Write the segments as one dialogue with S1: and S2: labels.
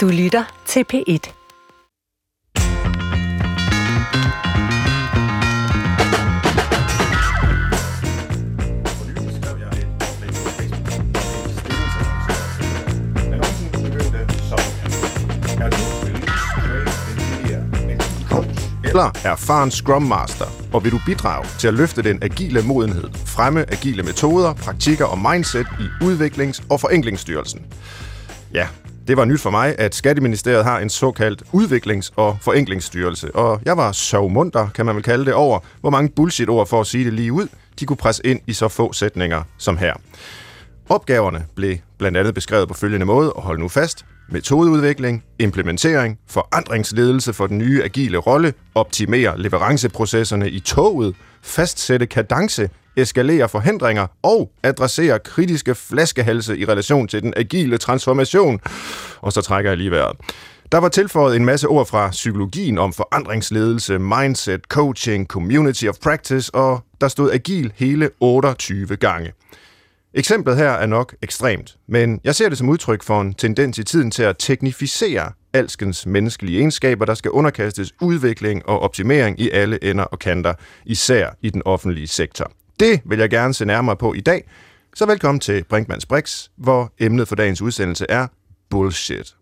S1: Du lytter til P1.
S2: eller erfaren Scrum Master, og vil du bidrage til at løfte den agile modenhed, fremme agile metoder, praktikker og mindset i Udviklings- og Forenklingsstyrelsen. Ja, det var nyt for mig, at Skatteministeriet har en såkaldt udviklings- og forenklingsstyrelse, og jeg var sovmunter, kan man vel kalde det, over, hvor mange bullshit-ord, for at sige det lige ud, de kunne presse ind i så få sætninger som her. Opgaverne blev blandt andet beskrevet på følgende måde, og hold nu fast. Metodeudvikling, implementering, forandringsledelse for den nye agile rolle, optimere leveranceprocesserne i toget, fastsætte kadence, eskalere forhindringer og adressere kritiske flaskehalse i relation til den agile transformation. Og så trækker jeg lige vejret. Der var tilføjet en masse ord fra psykologien om forandringsledelse, mindset, coaching, community of practice, og der stod agil hele 28 gange. Eksemplet her er nok ekstremt, men jeg ser det som udtryk for en tendens i tiden til at teknificere alskens menneskelige egenskaber, der skal underkastes udvikling og optimering i alle ender og kanter, især i den offentlige sektor. Det vil jeg gerne se nærmere på i dag, så velkommen til Brinkmanns Brix, hvor emnet for dagens udsendelse er bullshit.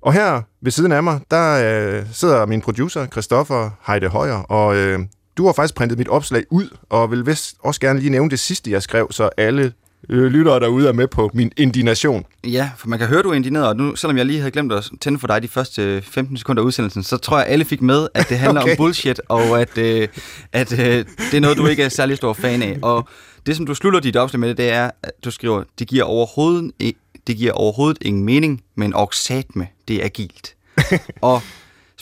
S2: Og her ved siden af mig, der øh, sidder min producer, Christoffer Heide Højer, og øh, du har faktisk printet mit opslag ud, og vil vist også gerne lige nævne det sidste, jeg skrev, så alle lyttere derude er med på min indignation.
S3: Ja, for man kan høre, du er indigneret, og nu, selvom jeg lige havde glemt at tænde for dig de første 15 sekunder af udsendelsen, så tror jeg, alle fik med, at det handler okay. om bullshit, og at, øh, at øh, det er noget, du ikke er særlig stor fan af. Og det, som du slutter dit opslag med, det er, at du skriver, det giver overhovedet, det giver overhovedet ingen mening, men med, det er agilt. og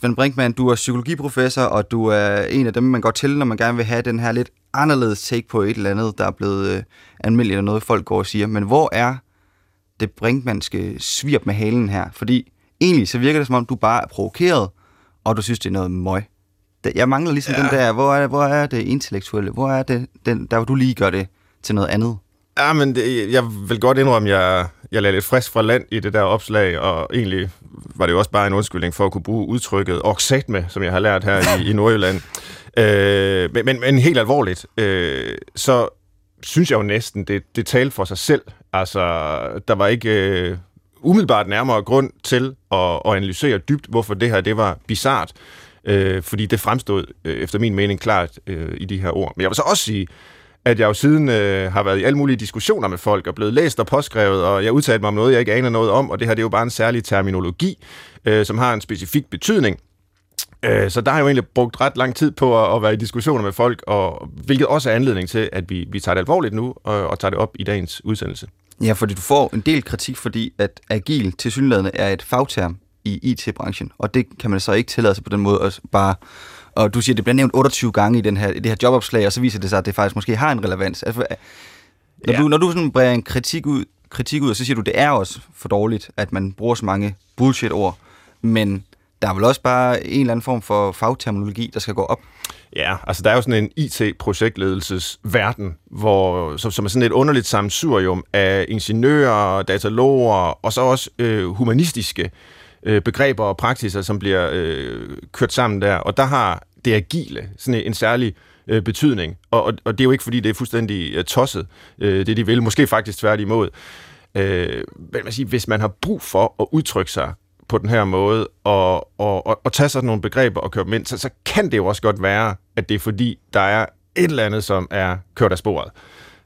S3: Svend Brinkmann, du er psykologiprofessor, og du er en af dem, man går til, når man gerne vil have den her lidt anderledes take på et eller andet, der er blevet øh, almindeligt, eller noget folk går og siger. Men hvor er det Brinkmannske svirp med halen her? Fordi egentlig så virker det, som om du bare er provokeret, og du synes, det er noget møg. Jeg mangler ligesom ja. den der, hvor er, hvor er det intellektuelle? Hvor er det, den, der hvor du lige gør det til noget andet?
S2: Ja, men det, jeg vil godt indrømme, at jeg, jeg lagde lidt frisk fra land i det der opslag, og egentlig var det jo også bare en undskyldning for at kunne bruge udtrykket med, som jeg har lært her i, i Nordjylland. Øh, men, men, men helt alvorligt, øh, så synes jeg jo næsten, det, det talte for sig selv. Altså, der var ikke øh, umiddelbart nærmere grund til at, at analysere dybt, hvorfor det her det var bizart. Øh, fordi det fremstod øh, efter min mening klart øh, i de her ord. Men jeg vil så også sige, at jeg jo siden øh, har været i alle mulige diskussioner med folk og blevet læst og påskrevet, og jeg udtalte mig om noget, jeg ikke aner noget om, og det her det er jo bare en særlig terminologi, øh, som har en specifik betydning. Øh, så der har jeg jo egentlig brugt ret lang tid på at, at være i diskussioner med folk, og hvilket også er anledning til, at vi, vi tager det alvorligt nu og, og tager det op i dagens udsendelse.
S3: Ja, fordi du får en del kritik, fordi at agil til synlædende er et fagterm i IT-branchen, og det kan man så ikke tillade sig på den måde at bare og du siger, at det bliver nævnt 28 gange i, den her, i det her jobopslag, og så viser det sig, at det faktisk måske har en relevans. Altså, når, ja. du, når du sådan bringer en kritik ud, kritik ud, så siger du, at det er også for dårligt, at man bruger så mange bullshit-ord, men der er vel også bare en eller anden form for fagterminologi, der skal gå op?
S2: Ja, altså der er jo sådan en IT-projektledelsesverden, hvor, som, som er sådan et underligt sammensurium af ingeniører, dataloger og så også øh, humanistiske øh, begreber og praksiser, som bliver øh, kørt sammen der. Og der har det agile sådan en særlig øh, betydning. Og, og, og det er jo ikke, fordi det er fuldstændig øh, tosset, øh, det de vil. Måske faktisk tværtimod. Øh, men man siger, hvis man har brug for at udtrykke sig på den her måde, og, og, og, og tage sådan nogle begreber og køre dem ind, så, så kan det jo også godt være, at det er fordi, der er et eller andet, som er kørt af sporet.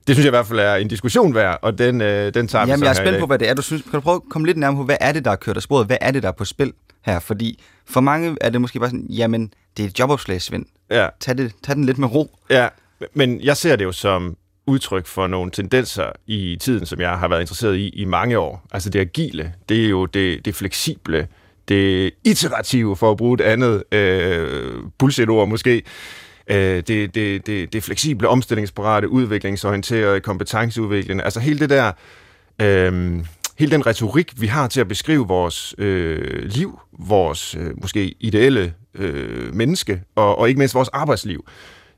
S2: Det synes jeg i hvert fald er en diskussion værd, og den, øh, den tager
S3: Jamen, vi jeg er spændt på, hvad det er. Du synes, kan du prøve at komme lidt nærmere på, hvad er det, der er kørt af sporet? Hvad er det, der er på spil her? Fordi for mange er det måske bare sådan, jamen, det er et jobopslag, Svend. Ja. Tag, det, tag den lidt med ro.
S2: Ja, men jeg ser det jo som udtryk for nogle tendenser i tiden, som jeg har været interesseret i i mange år. Altså det agile, det er jo det, det fleksible, det iterative, for at bruge et andet øh, bullshit-ord måske, øh, det, det, det, det fleksible, omstillingsparate, udviklingsorienterede, kompetenceudviklende. altså hele det der, øh, hele den retorik, vi har til at beskrive vores øh, liv, vores øh, måske ideelle øh, menneske, og, og ikke mindst vores arbejdsliv,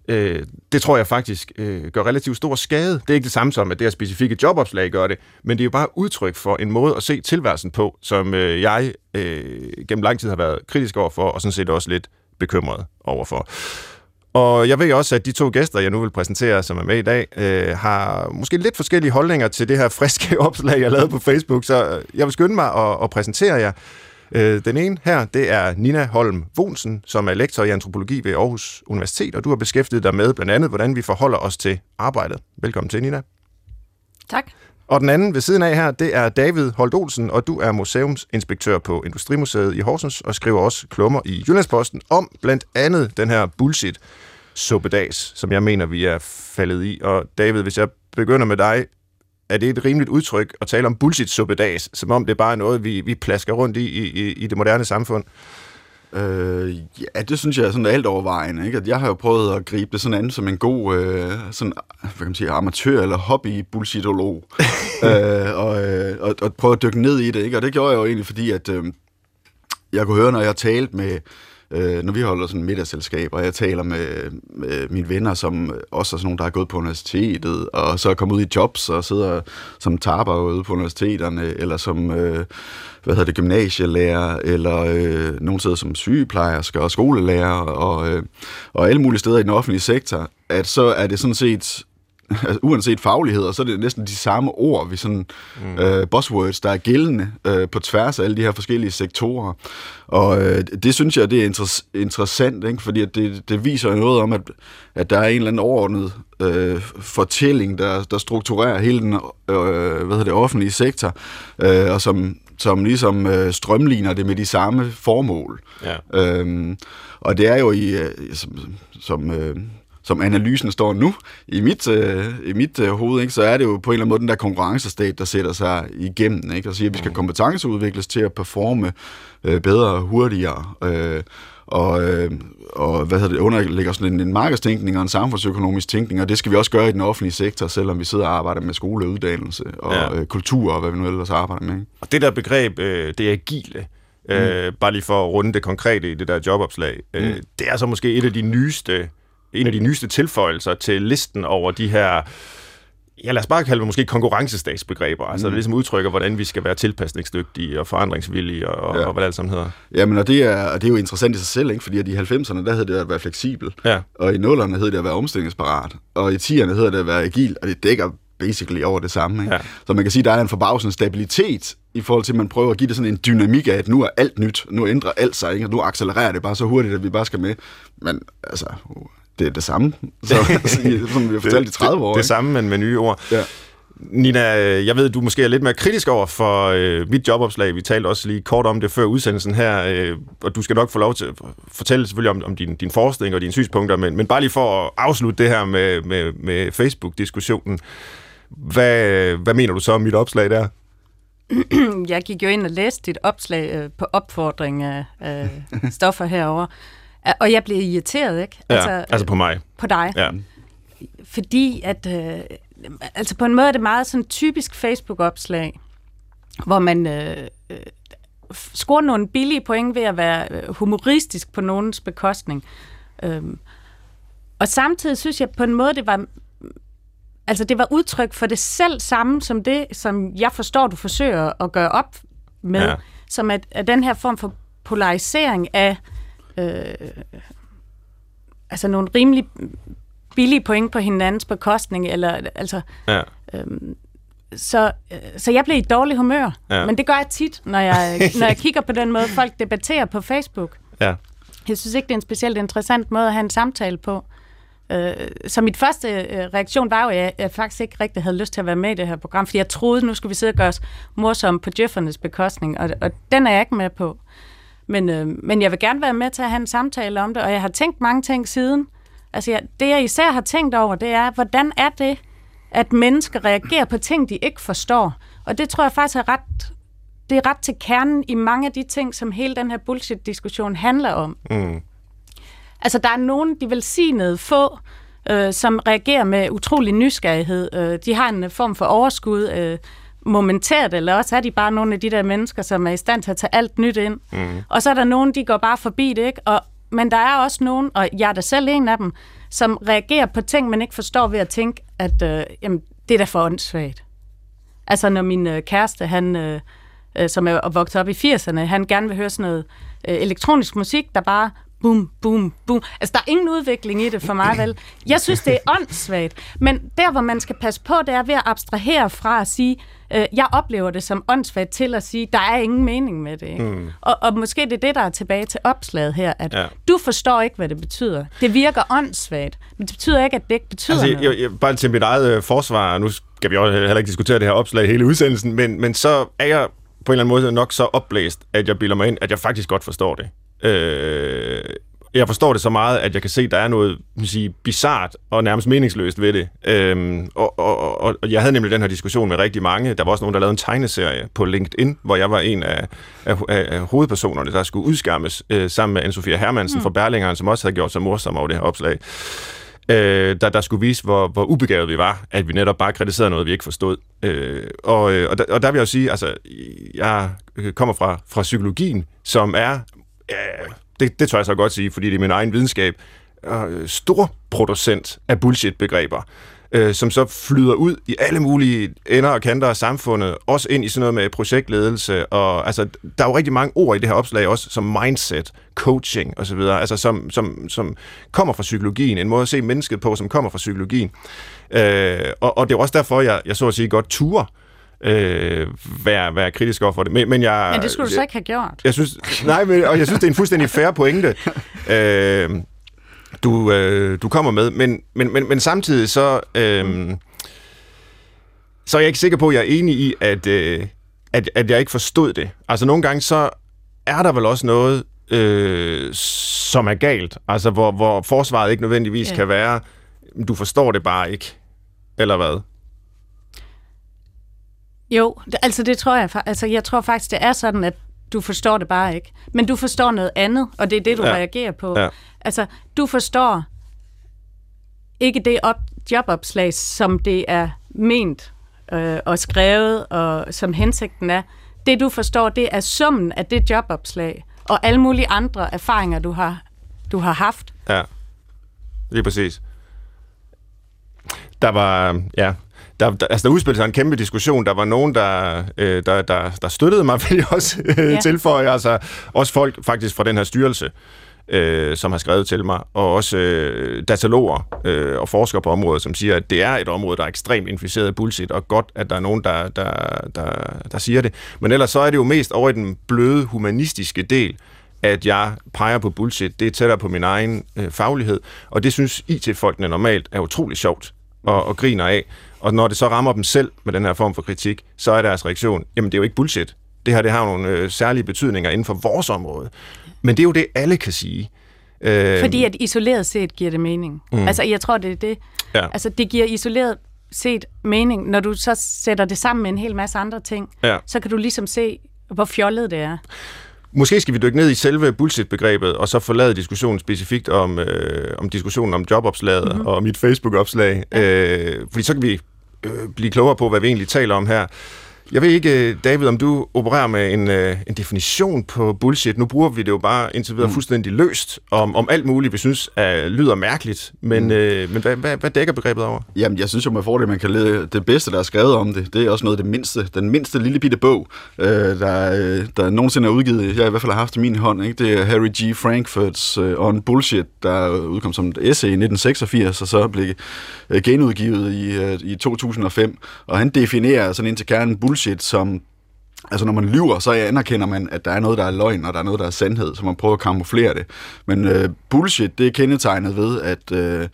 S2: øh, det tror jeg faktisk øh, gør relativt stor skade. Det er ikke det samme som, at det her specifikke jobopslag gør det, men det er jo bare udtryk for en måde at se tilværelsen på, som øh, jeg øh, gennem lang tid har været kritisk overfor, og sådan set også lidt bekymret overfor. Og jeg ved også, at de to gæster, jeg nu vil præsentere, som er med i dag, øh, har måske lidt forskellige holdninger til det her friske opslag, jeg lavede på Facebook. Så jeg vil skynde mig at, at præsentere jer. Øh, den ene her, det er Nina Holm Vonsen, som er lektor i antropologi ved Aarhus Universitet, og du har beskæftiget dig med blandt andet, hvordan vi forholder os til arbejdet. Velkommen til, Nina.
S1: Tak.
S2: Og den anden ved siden af her, det er David Holt Olsen, og du er museumsinspektør på Industrimuseet i Horsens, og skriver også klummer i Jyllandsposten om blandt andet den her bullshit suppedags, som jeg mener, vi er faldet i. Og David, hvis jeg begynder med dig, er det et rimeligt udtryk at tale om bullshit suppedags, som om det bare er noget, vi, vi plasker rundt i, i, i det moderne samfund?
S4: Øh, ja, det synes jeg er sådan alt overvejende. Ikke? At jeg har jo prøvet at gribe det sådan an som en god øh, sådan, hvad kan man sige, amatør- eller hobby-bullshitolog. øh, og, øh, og, og prøve at dykke ned i det. Ikke? Og det gjorde jeg jo egentlig, fordi at, øh, jeg kunne høre, når jeg talte med øh, når vi holder sådan middagsselskab, og jeg taler med, med mine venner, som også er sådan nogle, der har gået på universitetet, og så er kommet ud i jobs og sidder som taber ude på universiteterne, eller som øh, hvad hedder det, gymnasielærer, eller øh, nogen sidder som sygeplejersker og skolelærer, og, øh, og alle mulige steder i den offentlige sektor, at så er det sådan set altså, uanset faglighed, så er det næsten de samme ord, vi sådan, mm. øh, buzzwords, der er gældende øh, på tværs af alle de her forskellige sektorer. Og øh, det synes jeg, det er inter- interessant, ikke? fordi at det, det viser noget om, at, at der er en eller anden overordnet øh, fortælling, der, der strukturerer hele den øh, hvad hedder det, offentlige sektor, øh, og som, som ligesom øh, strømligner det med de samme formål. Ja. Øhm, og det er jo i, øh, som, som øh, som analysen står nu i mit, øh, i mit øh, hoved, ikke, så er det jo på en eller anden måde den der konkurrencestat, der sætter sig igennem, ikke, og siger, at vi skal mm. kompetenceudvikles til at performe øh, bedre hurtigere. Øh, og, øh, og hvad hedder det, underlægger sådan en, en markedstænkning og en samfundsøkonomisk tænkning, og det skal vi også gøre i den offentlige sektor, selvom vi sidder og arbejder med skole og uddannelse og ja. øh, kultur og hvad vi nu ellers arbejder med. Ikke?
S2: Og det der begreb, øh, det agile, øh, mm. bare lige for at runde det konkrete i det der jobopslag, øh, mm. det er så måske et af de nyeste en af de nyeste tilføjelser til listen over de her ja, lad os bare kalde det måske konkurrencestatsbegreber, altså, mm. det ligesom udtrykker, hvordan vi skal være tilpasningsdygtige og forandringsvillige og, ja. og hvad det alt sammen hedder.
S4: Jamen, og det er, det er jo interessant i sig selv, ikke? fordi at i 90'erne, der hed det at være fleksibel, ja. og i 0'erne hed det at være omstillingsparat, og i 10'erne hedder det at være agil, og det dækker basically over det samme. Ikke? Ja. Så man kan sige, at der er en forbavsende stabilitet i forhold til, at man prøver at give det sådan en dynamik af, at nu er alt nyt, nu ændrer alt sig, ikke? og nu accelererer det bare så hurtigt, at vi bare skal med. Men altså, det er det samme, så, som vi har fortalt i 30 år.
S2: Det, det samme, men med nye ord. Ja. Nina, jeg ved, du måske er lidt mere kritisk over for øh, mit jobopslag. Vi talte også lige kort om det før udsendelsen her, øh, og du skal nok få lov til at fortælle selvfølgelig om, om din, din forskning og dine synspunkter, men, men bare lige for at afslutte det her med, med, med Facebook-diskussionen. Hvad, hvad mener du så om mit opslag der?
S1: Jeg gik jo ind og læste dit opslag øh, på opfordring af øh, stoffer herover. Og jeg blev irriteret, ikke?
S2: Ja, altså, altså på mig.
S1: På dig. Ja. Fordi at, øh, altså på en måde er det meget sådan typisk Facebook-opslag, hvor man øh, øh, scorer nogle billige point ved at være øh, humoristisk på nogens bekostning. Øhm, og samtidig synes jeg på en måde, det var altså det var udtryk for det selv samme som det, som jeg forstår, du forsøger at gøre op med, ja. som at, at den her form for polarisering af øh, altså nogle rimelig billige point på hinandens bekostning, eller altså... Ja. Øhm, så, øh, så jeg blev i dårlig humør. Ja. Men det gør jeg tit, når jeg, når jeg kigger på den måde, folk debatterer på Facebook. Ja. Jeg synes ikke, det er en specielt interessant måde at have en samtale på. Øh, så mit første øh, reaktion var jo, at jeg, jeg faktisk ikke rigtig havde lyst til at være med i det her program, fordi jeg troede, nu skulle vi sidde og gøre os morsomme på Jeffernes bekostning, og, og den er jeg ikke med på. Men, øh, men jeg vil gerne være med til at have en samtale om det, og jeg har tænkt mange ting siden. Altså, jeg, det jeg især har tænkt over, det er, hvordan er det, at mennesker reagerer på ting, de ikke forstår? Og det tror jeg faktisk er ret, det er ret til kernen i mange af de ting, som hele den her bullshit-diskussion handler om. Mm. Altså, der er nogen, de noget få, øh, som reagerer med utrolig nysgerrighed. Øh, de har en form for overskud, øh, momentært, eller også er de bare nogle af de der mennesker, som er i stand til at tage alt nyt ind. Mm. Og så er der nogen, de går bare forbi det, ikke? Og, men der er også nogen, og jeg er da selv en af dem, som reagerer på ting, man ikke forstår ved at tænke, at øh, jamen, det er da for åndssvagt. Altså når min øh, kæreste, han, øh, øh, som er vokset op i 80'erne, han gerne vil høre sådan noget øh, elektronisk musik, der bare boom, boom, boom. Altså, der er ingen udvikling i det for mig, vel? Jeg synes, det er åndssvagt. Men der, hvor man skal passe på, det er ved at abstrahere fra at sige, øh, jeg oplever det som åndssvagt til at sige, der er ingen mening med det. Ikke? Mm. Og, og måske det er det, der er tilbage til opslaget her, at ja. du forstår ikke, hvad det betyder. Det virker åndssvagt, men det betyder ikke, at det ikke betyder altså, noget.
S2: Jeg, jeg, bare til mit eget øh, forsvar, nu skal vi jo heller ikke diskutere det her opslag hele udsendelsen, men, men så er jeg på en eller anden måde nok så opblæst, at jeg bilder mig ind, at jeg faktisk godt forstår det. Øh, jeg forstår det så meget, at jeg kan se, at der er noget sige, bizart og nærmest meningsløst ved det. Øhm, og, og, og, og jeg havde nemlig den her diskussion med rigtig mange. Der var også nogen, der lavede en tegneserie på LinkedIn, hvor jeg var en af, af, af hovedpersonerne, der skulle udskærmes øh, sammen med Anne-Sophia Hermansen mm. fra Berlingeren, som også havde gjort sig morsom over det her opslag. Øh, der, der skulle vise, hvor, hvor ubegavet vi var, at vi netop bare kritiserede noget, vi ikke forstod. Øh, og, øh, og, der, og der vil jeg jo sige, altså, jeg kommer fra, fra psykologien, som er øh, det, det tør jeg så godt sige, fordi det er min egen videnskab, øh, stor producent af bullshit-begreber, øh, som så flyder ud i alle mulige ender og kanter af samfundet, også ind i sådan noget med projektledelse, og altså, der er jo rigtig mange ord i det her opslag også, som mindset, coaching osv., altså som, som, som kommer fra psykologien, en måde at se mennesket på, som kommer fra psykologien. Øh, og, og det er også derfor, jeg, jeg så at sige godt turer øh, være, være kritisk over for det. Men, men, jeg,
S1: men det skulle du så ikke have gjort.
S2: Jeg synes, nej, men, og jeg synes, det er en fuldstændig fair pointe, øh, du, øh, du kommer med. Men, men, men, men samtidig så, øh, så er jeg ikke sikker på, at jeg er enig i, at, øh, at, at jeg ikke forstod det. Altså nogle gange så er der vel også noget, øh, som er galt. Altså hvor, hvor forsvaret ikke nødvendigvis ja. kan være, du forstår det bare ikke. Eller hvad?
S1: Jo, altså det tror jeg. Altså jeg tror faktisk, det er sådan, at du forstår det bare ikke. Men du forstår noget andet, og det er det, du ja. reagerer på. Ja. Altså, du forstår ikke det op, jobopslag, som det er ment øh, og skrevet, og som hensigten er. Det, du forstår, det er summen af det jobopslag, og alle mulige andre erfaringer, du har, du har haft.
S2: Ja, lige præcis. Der var, ja, der, der, altså, der udspillede sig en kæmpe diskussion. Der var nogen, der, øh, der, der, der støttede mig, vil jeg også øh, ja. tilføje. Altså, også folk faktisk fra den her styrelse, øh, som har skrevet til mig, og også øh, dataloger øh, og forskere på området, som siger, at det er et område, der er ekstremt inficeret af bullshit, og godt, at der er nogen, der, der, der, der siger det. Men ellers så er det jo mest over i den bløde humanistiske del, at jeg peger på bullshit. Det er tættere på min egen øh, faglighed, og det synes IT-folkene normalt er utrolig sjovt og, og griner af. Og når det så rammer dem selv med den her form for kritik, så er deres reaktion, jamen det er jo ikke bullshit. Det her det har nogle øh, særlige betydninger inden for vores område. Men det er jo det, alle kan sige.
S1: Øh, Fordi at isoleret set giver det mening. Mm. Altså jeg tror, det er det. Ja. Altså det giver isoleret set mening. Når du så sætter det sammen med en hel masse andre ting, ja. så kan du ligesom se, hvor fjollet det er.
S2: Måske skal vi dykke ned i selve bullshit-begrebet, og så forlade diskussionen specifikt om, øh, om diskussionen om jobopslaget mm-hmm. og mit Facebook-opslag. Ja. Øh, fordi så kan vi øh, blive klogere på, hvad vi egentlig taler om her. Jeg ved ikke, øh, David, om du opererer med en, øh, en definition på bullshit. Nu bruger vi det jo bare indtil videre mm. fuldstændig løst om, om alt muligt, vi synes er, lyder mærkeligt. Men, mm. øh, men hvad, hvad, hvad dækker begrebet over?
S4: Jamen, jeg synes jo med fordel, man kan lede det bedste, der er skrevet om det. Det er også noget af det mindste, den mindste lille bitte bog, øh, der, øh, der nogensinde er udgivet. Jeg i hvert fald har haft i min hånd. Ikke? Det er Harry G. Frankfurts øh, On Bullshit, der udkom som et essay i 1986, og så blev øh, genudgivet i, øh, i 2005. Og han definerer sådan ind til kernen bullshit bullshit, som Altså når man lyver, så anerkender man, at der er noget, der er løgn, og der er noget, der er sandhed, så man prøver at kamuflere det. Men øh, bullshit, det er kendetegnet ved, at, øh,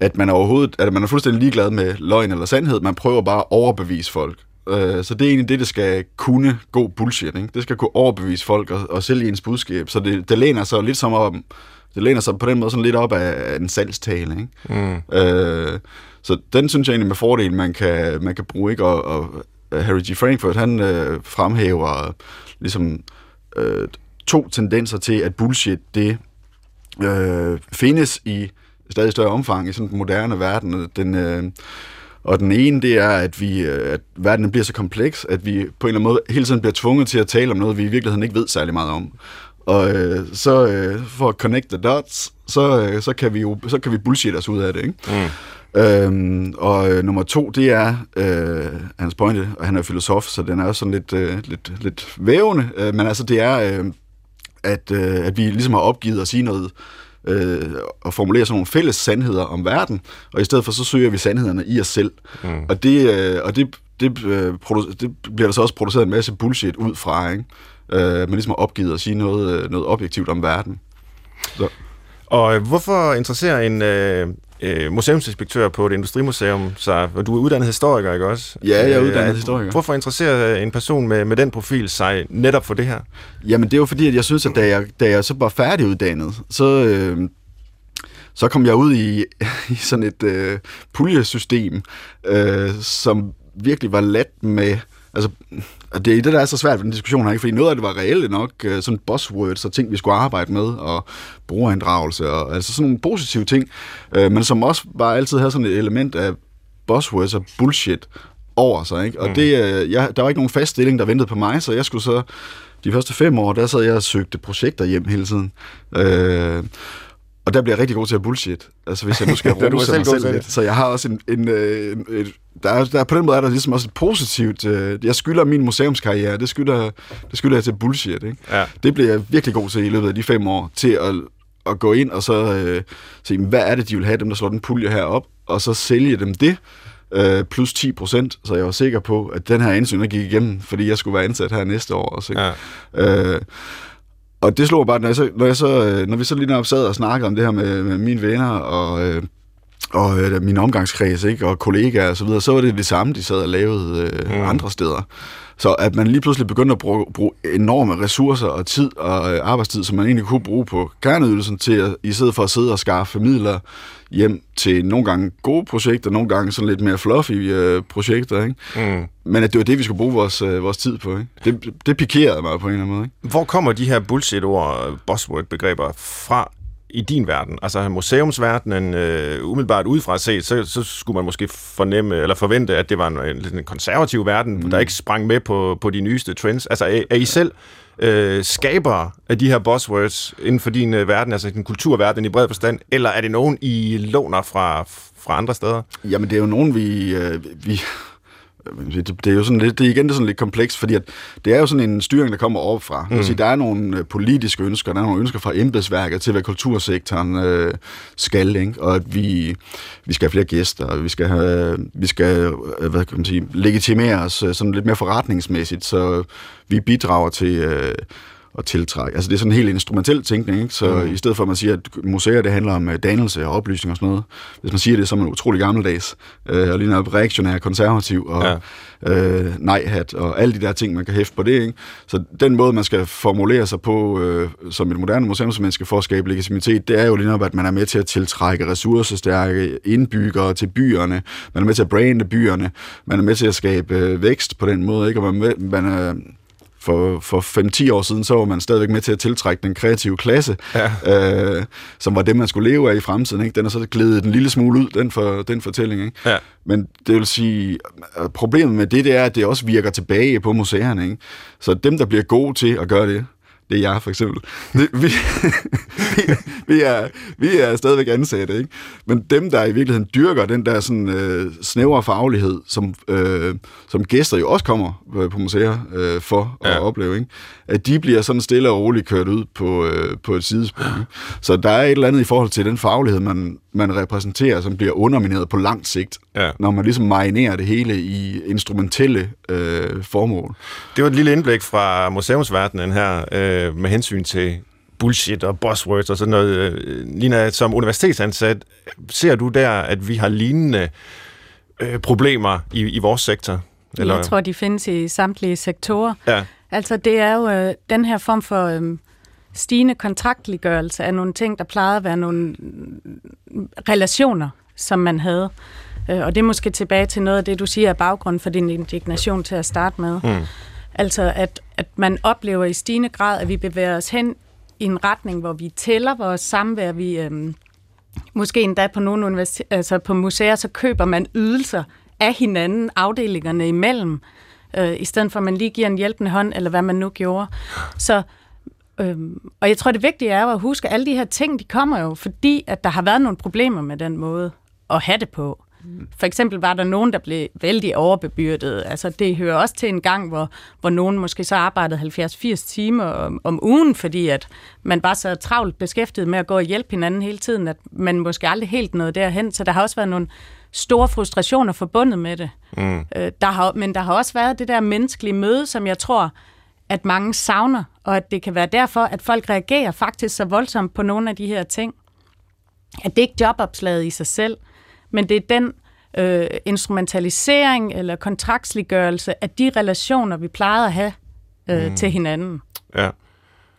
S4: at man overhovedet, at man er fuldstændig ligeglad med løgn eller sandhed. Man prøver bare at overbevise folk. Øh, så det er egentlig det, det skal kunne god bullshit. Ikke? Det skal kunne overbevise folk og, og sælge ens budskab. Så det, det læner sig lidt som om, det læner sig på den måde sådan lidt op af, af en salgstale. Ikke? Mm. Øh, så den synes jeg egentlig med fordel, man kan, man kan bruge. Ikke? Og, og Øh, Harry G. Frankfurt, han øh, fremhæver ligesom øh, to tendenser til, at bullshit, det øh, findes i stadig større omfang i sådan den moderne verden. Den, øh, og den ene, det er, at, vi, øh, at verden bliver så kompleks, at vi på en eller anden måde hele tiden bliver tvunget til at tale om noget, vi i virkeligheden ikke ved særlig meget om. Og øh, så øh, for at connect the dots, så, øh, så, kan vi jo så kan vi bullshit os ud af det. Ikke? Mm. Øhm, og øh, nummer to, det er øh, hans pointe, og han er filosof, så den er også sådan lidt, øh, lidt, lidt vævende, øh, men altså det er, øh, at, øh, at vi ligesom har opgivet at sige noget, øh, og formulere sådan nogle fælles sandheder om verden, og i stedet for så søger vi sandhederne i os selv. Mm. Og det, øh, og det, det, øh, produ- det bliver der så også produceret en masse bullshit ud fra, ikke? Øh, man ligesom har opgivet at sige noget, øh, noget objektivt om verden.
S2: Så. Og øh, hvorfor interesserer en øh, øh, museumsinspektør på et industrimuseum sig? Du er uddannet historiker, ikke også?
S4: Ja, jeg er uddannet øh, historiker.
S2: Hvorfor interesserer en person med, med den profil sig netop for det her?
S4: Jamen, det er jo fordi, at jeg synes, at da jeg, da jeg så var færdiguddannet, så... Øh, så kom jeg ud i, i sådan et øh, puljesystem, øh, som virkelig var let med... Altså, og det er det, der er så svært ved den diskussion her, ikke? fordi noget af det var reelle nok, øh, sådan buzzwords og ting, vi skulle arbejde med, og brugerinddragelse, og altså sådan nogle positive ting, øh, men som også bare altid havde sådan et element af buzzwords og bullshit over sig. Ikke? Og mm. det, øh, jeg, der var ikke nogen fast stilling, der ventede på mig, så jeg skulle så de første fem år, der sad jeg og søgte projekter hjem hele tiden. Øh, og der bliver jeg rigtig god til at bullshit. Altså hvis jeg nu skal rose mig selv lidt. Så jeg har også en... en, øh, en et, der, er, der, på den måde er der ligesom også et positivt... Øh, jeg skylder min museumskarriere, det skylder, det skylder jeg til bullshit. Ikke? Ja. Det bliver jeg virkelig god til i løbet af de fem år, til at, at gå ind og så øh, se, hvad er det, de vil have, dem der slår den pulje her op, og så sælge dem det, øh, plus 10 procent, så jeg var sikker på, at den her ansøgning gik igennem, fordi jeg skulle være ansat her næste år også. Ikke? Ja. Øh, og det slog bare, når, jeg så, når, jeg så, øh, når vi så lige når sad og snakkede om det her med, med mine venner og, øh, og øh, min omgangskreds ikke, og kollegaer og så videre, så var det det samme, de sad og lavede øh, mm. andre steder. Så at man lige pludselig begynder at bruge, bruge enorme ressourcer og tid og øh, arbejdstid, som man egentlig kunne bruge på kerneydelsen til, at, i stedet for at sidde og skaffe midler hjem til nogle gange gode projekter, nogle gange sådan lidt mere fluffy øh, projekter. Ikke? Mm. Men at det var det, vi skulle bruge vores, øh, vores tid på. Ikke? Det, det pikerede mig på en eller anden måde. Ikke?
S2: Hvor kommer de her bullshit-ord, buzzword-begreber fra i din verden? Altså museumsverdenen, øh, umiddelbart udefra set, så, så skulle man måske fornemme eller forvente, at det var en, en, en konservativ verden, mm. der ikke sprang med på, på de nyeste trends. Altså er, er I selv øh, skaber af de her buzzwords inden for din øh, verden, altså din kulturverden i bred forstand, eller er det nogen, I låner fra, fra andre steder?
S4: Jamen det er jo nogen, vi, øh, vi det, er jo sådan lidt, det er igen det er sådan lidt komplekst, fordi at det er jo sådan en styring, der kommer overfra. Mm. Altså, der er nogle øh, politiske ønsker, der er nogle ønsker fra embedsværket til, hvad kultursektoren øh, skal, ikke? og at vi, vi skal have flere gæster, og vi skal, have, vi skal øh, hvad kan man sige, legitimere os øh, sådan lidt mere forretningsmæssigt, så vi bidrager til... Øh, at tiltrække. Altså det er sådan en helt instrumentel tænkning, ikke? så mm. i stedet for at man siger, at museer det handler om uh, dannelse og oplysning og sådan noget, hvis man siger det, så er man utrolig gammeldags, øh, og lige noget reaktionær, konservativ og ja. øh, nej-hat og alle de der ting, man kan hæfte på det. Ikke? Så den måde, man skal formulere sig på øh, som et moderne museumsmenneske for at skabe legitimitet, det er jo lige noget, at man er med til at tiltrække ressourcestærke indbyggere til byerne, man er med til at brande byerne, man er med til at skabe øh, vækst på den måde, ikke? og man, man er for, for 5-10 år siden, så var man stadigvæk med til at tiltrække den kreative klasse, ja. øh, som var det, man skulle leve af i fremtiden. Ikke? Den er så glædet en lille smule ud, den, for, den fortælling. Ikke? Ja. Men det vil sige, problemet med det, det er, at det også virker tilbage på museerne. Ikke? Så dem, der bliver gode til at gøre det, det er jeg for eksempel. Det, vi, vi, er, vi er stadigvæk ansatte, ikke? Men dem, der i virkeligheden dyrker den der sådan, øh, snævre faglighed, som, øh, som gæster jo også kommer øh, på museer øh, for ja. at opleve, ikke? at de bliver sådan stille og roligt kørt ud på, øh, på et sidespor. Så der er et eller andet i forhold til den faglighed, man, man repræsenterer, som bliver undermineret på lang sigt, ja. når man ligesom marinerer det hele i instrumentelle øh, formål.
S2: Det var et lille indblik fra museumsverdenen her, øh, med hensyn til bullshit og buzzwords og sådan noget. Lina, som universitetsansat, ser du der, at vi har lignende øh, problemer i, i vores sektor?
S1: Eller? Jeg tror, de findes i samtlige sektorer. Ja. Altså, det er jo øh, den her form for øh, stigende kontraktliggørelse af nogle ting, der plejede at være nogle relationer, som man havde. Øh, og det er måske tilbage til noget af det, du siger er baggrund for din indignation til at starte med. Mm. Altså, at, at man oplever i stigende grad, at vi bevæger os hen i en retning, hvor vi tæller vores samvær. Vi, øhm, måske endda på nogle universitet- altså på museer, så køber man ydelser af hinanden, afdelingerne imellem, øh, i stedet for at man lige giver en hjælpende hånd, eller hvad man nu gjorde. Så Øhm, og jeg tror, det vigtige er at huske, at alle de her ting, de kommer jo, fordi at der har været nogle problemer med den måde at have det på. For eksempel var der nogen, der blev vældig overbebyrdet. Altså, det hører også til en gang, hvor, hvor nogen måske så arbejdede 70-80 timer om, om ugen, fordi at man var så travlt beskæftiget med at gå og hjælpe hinanden hele tiden, at man måske aldrig helt nåede derhen. Så der har også været nogle store frustrationer forbundet med det. Mm. Øh, der har, men der har også været det der menneskelige møde, som jeg tror, at mange savner, og at det kan være derfor, at folk reagerer faktisk så voldsomt på nogle af de her ting. At det ikke er jobopslaget i sig selv, men det er den øh, instrumentalisering eller kontraktsliggørelse af de relationer, vi plejede at have øh, mm. til hinanden.
S2: Ja.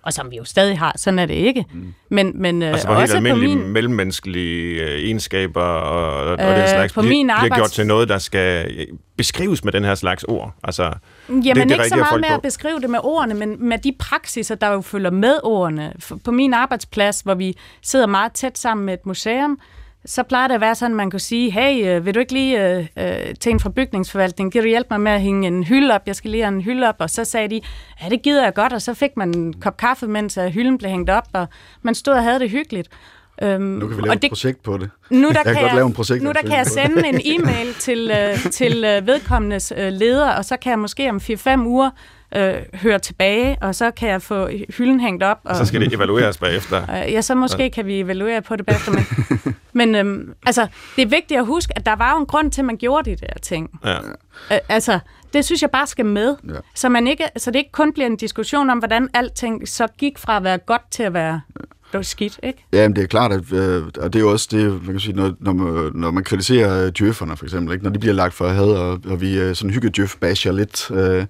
S1: Og som vi jo stadig har, sådan er det ikke. Mm. Men, men øh,
S2: altså for
S1: også
S2: helt almindelige
S1: på min,
S2: mellemmenneskelige øh, egenskaber og, og
S1: Øh,
S2: den slags
S1: på
S2: bliver,
S1: min
S2: bliver
S1: arbejds-
S2: gjort til noget, der skal øh, beskrives med den her slags ord. Altså,
S1: Jamen
S2: det,
S1: det, ikke så meget med
S2: på.
S1: at beskrive det med ordene, men med de praksiser, der jo følger med ordene. På min arbejdsplads, hvor vi sidder meget tæt sammen med et museum, så plejer det at være sådan, at man kunne sige, hey, øh, vil du ikke lige øh, øh, til en fra bygningsforvaltning, kan du hjælpe mig med at hænge en hylde op? Jeg skal lige have en hylde op. Og så sagde de, ja, det gider jeg godt, og så fik man en kop kaffe, mens øh, hylden blev hængt op, og man stod og havde det hyggeligt. Øhm,
S4: Nu kan vi lave
S1: og
S4: et
S1: det,
S4: projekt på det.
S1: nu der
S4: Jeg kan
S1: kan,
S4: godt lave en projekt.
S1: nu der kan jeg sende en e-mail til, øh, til øh, vedkommendes øh, leder, og så kan jeg måske om 4-5 uger øh, høre tilbage, og så kan jeg få hylden hængt op. Og,
S2: Så skal det evalueres bagefter.
S1: øh, ja, så måske kan vi evaluere på det bagefter. Men, men øhm, altså, det er vigtigt at huske, at der var jo en grund til, at man gjorde de der ting.
S2: Ja.
S1: Øh, altså, det synes jeg bare skal med.
S4: Ja.
S1: Så, man ikke, så det ikke kun bliver en diskussion om, hvordan alting så gik fra at være godt til at være det var skidt, ikke?
S4: Ja, men det er klart, at, øh, og det er jo også det, man kan sige, når, når, man, når man kritiserer djøfferne for eksempel, ikke? når de bliver lagt for had, og, og vi øh, sådan hygge djøf basher lidt øh,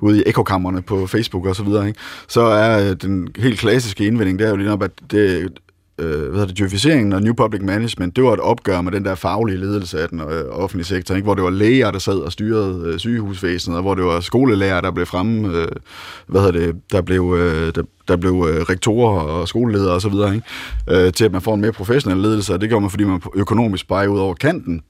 S4: ude i ekokammerne på Facebook og så videre, ikke? så er øh, den helt klassiske indvending, det er jo lige nok, at det, øh, hvad hedder det, djøfiseringen og New Public Management, det var et opgør med den der faglige ledelse af den øh, offentlige sektor, ikke? hvor det var læger, der sad og styrede øh, sygehusvæsenet, og hvor det var skolelærer, der blev fremme, øh, hvad hedder det, der blev, øh, der, der blev øh, rektorer og skoleledere osv., ikke? Øh, til at man får en mere professionel ledelse, og det gør man, fordi man økonomisk bare ud over kanten.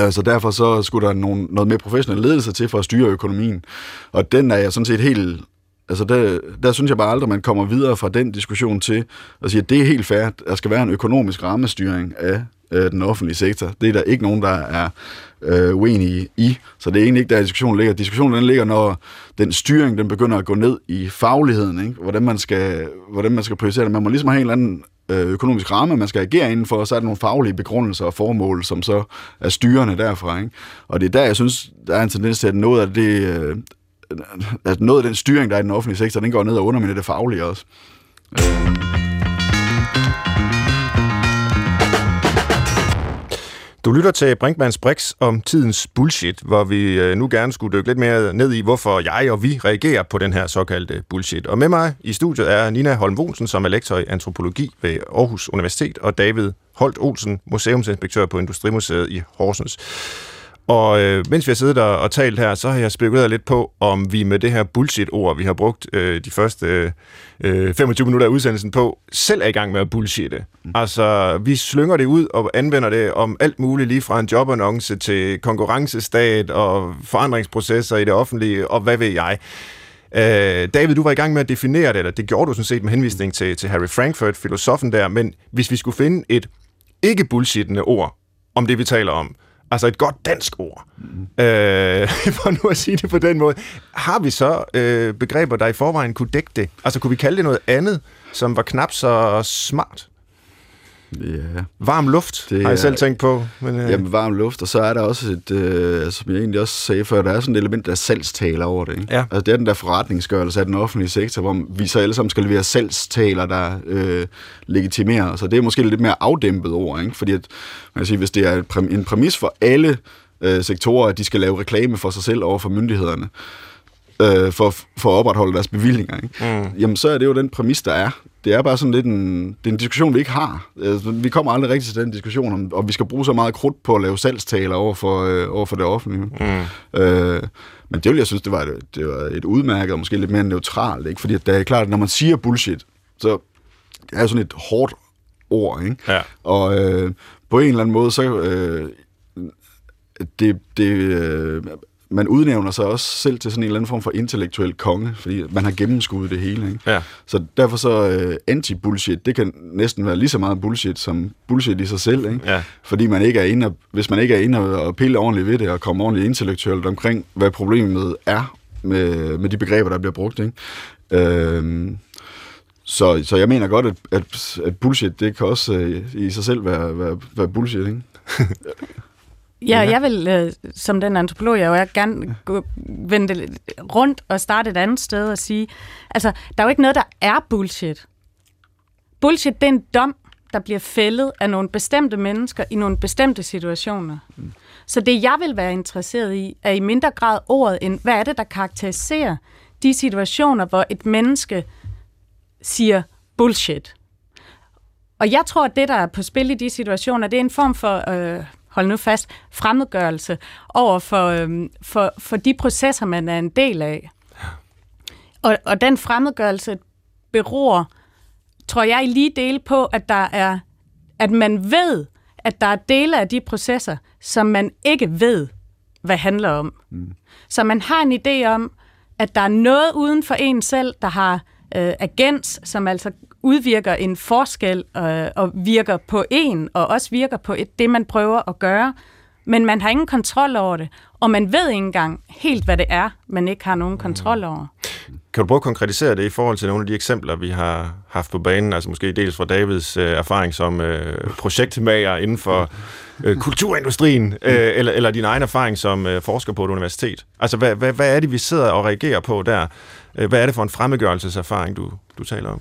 S4: Øh, så derfor så skulle der nogle, noget mere professionel ledelse til for at styre økonomien. Og den er jeg sådan set helt... Altså der, der synes jeg bare aldrig, man kommer videre fra den diskussion til at sige, at det er helt fair, at der skal være en økonomisk rammestyring af øh, den offentlige sektor. Det er der ikke nogen, der er øh, uenige i. Så det er egentlig ikke der, diskussionen ligger. Diskussionen den ligger, når den styring den begynder at gå ned i fagligheden. Ikke? Hvordan, man skal, hvordan man skal prioritere det. Man må ligesom have en eller anden øh, økonomisk ramme, man skal agere indenfor, og så er der nogle faglige begrundelser og formål, som så er styrende derfra. Ikke? Og det er der, jeg synes, der er en tendens til, at noget af det... Øh, at noget af den styring, der er i den offentlige sektor, den går ned og underminerer det faglige også. Øh.
S2: Du lytter til Brinkmanns Brix om tidens bullshit, hvor vi øh, nu gerne skulle dykke lidt mere ned i, hvorfor jeg og vi reagerer på den her såkaldte bullshit. Og med mig i studiet er Nina Holm Olsen, som er lektor i antropologi ved Aarhus Universitet, og David Holt Olsen, museumsinspektør på Industrimuseet i Horsens. Og øh, mens vi har siddet og, og talt her, så har jeg spekuleret lidt på, om vi med det her bullshit-ord, vi har brugt øh, de første øh, 25 minutter af udsendelsen på, selv er i gang med at bullshitte. Mm. Altså, vi slynger det ud og anvender det om alt muligt, lige fra en jobannonce til konkurrencestat og forandringsprocesser i det offentlige, og hvad ved jeg. Øh, David, du var i gang med at definere det, eller det gjorde du sådan set med henvisning til, til Harry Frankfurt, filosofen der, men hvis vi skulle finde et ikke-bullshittende ord om det, vi taler om, Altså et godt dansk ord. Mm. Øh, for nu at sige det på den måde. Har vi så øh, begreber, der i forvejen kunne dække det? Altså kunne vi kalde det noget andet, som var knap så smart?
S4: Ja.
S2: Varm luft, det har jeg
S4: er-
S2: selv tænkt på. Men, øh,
S4: Jamen varm luft, og så er der også et, øh, som jeg egentlig også sagde før, der er sådan et element, der er salgstaler over det. Ikke?
S2: Ja.
S4: Altså det er den der forretningsgørelse af den offentlige sektor, hvor vi så alle sammen skal levere salgstaler, der øh, legitimerer. Så det er måske lidt mere afdæmpet ord, ikke? fordi at, man kan sige, hvis det er en præmis for alle øh, sektorer, at de skal lave reklame for sig selv over for myndighederne, øh, for, for at opretholde deres bevillinger, ikke? Mm. jamen så er det jo den præmis, der er. Det er bare sådan lidt en, det er en diskussion, vi ikke har. Altså, vi kommer aldrig rigtig til den diskussion, om, om vi skal bruge så meget krudt på at lave salgstaler over for, øh, over for det offentlige. Mm. Øh, men det vil jeg synes, det var, et, det var et udmærket og måske lidt mere neutralt. Ikke? Fordi det er klart, at når man siger bullshit, så det er sådan et hårdt ord. Ikke?
S2: Ja.
S4: Og øh, på en eller anden måde, så... Øh, det, det, øh, man udnævner sig også selv til sådan en eller anden form for intellektuel konge, fordi man har gennemskuddet det hele. Ikke?
S2: Ja.
S4: Så derfor så uh, anti-bullshit, det kan næsten være lige så meget bullshit som bullshit i sig selv. Ikke?
S2: Ja.
S4: Fordi man ikke er inde og, hvis man ikke er inde og, pille ordentligt ved det, og komme ordentligt intellektuelt omkring, hvad problemet er med, med de begreber, der bliver brugt. Ikke? Øhm, så, så jeg mener godt, at, at, at bullshit, det kan også uh, i sig selv være, være, være bullshit, ikke?
S1: Ja, jeg vil, øh, som den antropolog, jeg er, gerne gå, vende det rundt og starte et andet sted og sige, altså, der er jo ikke noget, der er bullshit. Bullshit, det er en dom, der bliver fældet af nogle bestemte mennesker i nogle bestemte situationer. Mm. Så det, jeg vil være interesseret i, er i mindre grad ordet, end hvad er det, der karakteriserer de situationer, hvor et menneske siger bullshit. Og jeg tror, at det, der er på spil i de situationer, det er en form for... Øh, hold nu fast, fremmedgørelse over for, øhm, for, for de processer, man er en del af. Og, og den fremmedgørelse beror, tror jeg, i lige dele på, at der er, at man ved, at der er dele af de processer, som man ikke ved, hvad handler om. Mm. Så man har en idé om, at der er noget uden for en selv, der har øh, agens, som altså udvirker en forskel øh, og virker på en, og også virker på et, det, man prøver at gøre. Men man har ingen kontrol over det, og man ved ikke engang helt, hvad det er, man ikke har nogen kontrol over.
S2: Kan du prøve at konkretisere det i forhold til nogle af de eksempler, vi har haft på banen, altså måske dels fra Davids øh, erfaring som øh, projektmager inden for øh, kulturindustrien, øh, eller, eller din egen erfaring som øh, forsker på et universitet? Altså, hvad, hvad, hvad er det, vi sidder og reagerer på der? Øh, hvad er det for en fremmedgørelseserfaring, du, du taler om?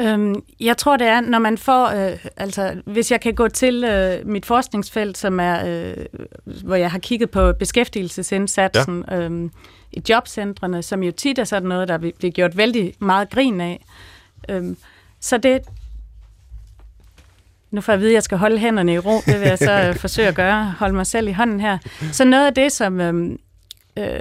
S1: Øhm, jeg tror, det er, når man får, øh, altså hvis jeg kan gå til øh, mit forskningsfelt, som er, øh, hvor jeg har kigget på beskæftigelsesindsatsen ja. øh, i jobcentrene, som jo tit er sådan noget, der bliver gjort vældig meget grin af. Øh, så det, nu får jeg at vide, at jeg skal holde hænderne i ro, det vil jeg så øh, forsøge at gøre, holde mig selv i hånden her. Så noget af det, som, øh, øh,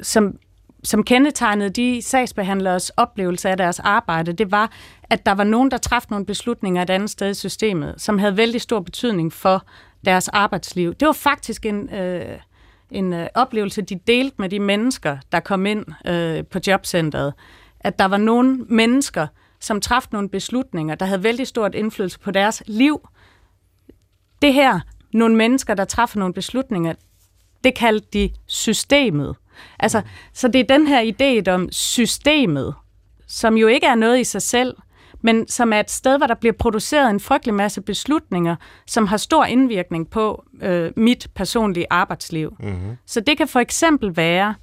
S1: som som kendetegnede de sagsbehandleres oplevelse af deres arbejde, det var, at der var nogen, der træffede nogle beslutninger et andet sted i systemet, som havde vældig stor betydning for deres arbejdsliv. Det var faktisk en, øh, en øh, oplevelse, de delte med de mennesker, der kom ind øh, på jobcentret. At der var nogle mennesker, som træffede nogle beslutninger, der havde vældig stort indflydelse på deres liv. Det her, nogle mennesker, der træffer nogle beslutninger, det kaldte de systemet. Altså, så det er den her idé om systemet, som jo ikke er noget i sig selv, men som er et sted, hvor der bliver produceret en frygtelig masse beslutninger, som har stor indvirkning på øh, mit personlige arbejdsliv. Mm-hmm. Så det kan for eksempel være,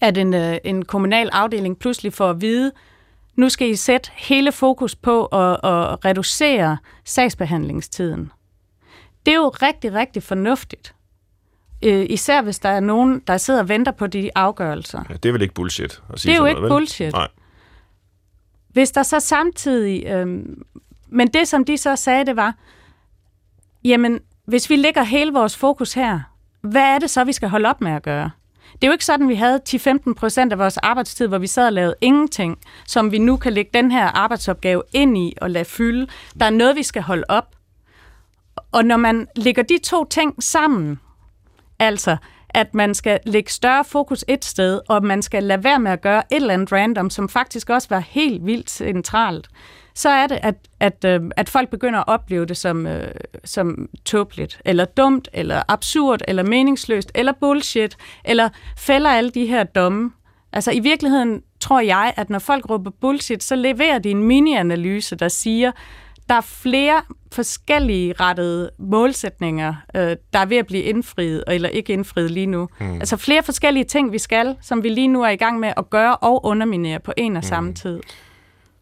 S1: at en, øh, en kommunal afdeling pludselig får at vide, nu skal I sætte hele fokus på at, at reducere sagsbehandlingstiden. Det er jo rigtig, rigtig fornuftigt. Øh, især hvis der er nogen, der sidder og venter på de afgørelser.
S2: Ja, det er vel ikke bullshit at sige
S1: Det er jo
S2: sådan
S1: ikke
S2: noget, vel?
S1: bullshit.
S2: Nej.
S1: Hvis der så samtidig... Øh, men det, som de så sagde, det var, jamen, hvis vi lægger hele vores fokus her, hvad er det så, vi skal holde op med at gøre? Det er jo ikke sådan, vi havde 10-15 procent af vores arbejdstid, hvor vi sad og lavede ingenting, som vi nu kan lægge den her arbejdsopgave ind i og lade fylde. Der er noget, vi skal holde op. Og når man lægger de to ting sammen, Altså, at man skal lægge større fokus et sted, og man skal lade være med at gøre et eller andet random, som faktisk også var helt vildt centralt, så er det, at, at, øh, at folk begynder at opleve det som, øh, som tåbeligt, eller dumt, eller absurd, eller meningsløst, eller bullshit, eller fælder alle de her domme. Altså i virkeligheden tror jeg, at når folk råber bullshit, så leverer de en mini-analyse, der siger, der er flere forskellige rettede målsætninger, øh, der er ved at blive indfriet, eller ikke indfriet lige nu. Mm. Altså flere forskellige ting, vi skal, som vi lige nu er i gang med at gøre og underminere på en og mm. samme tid.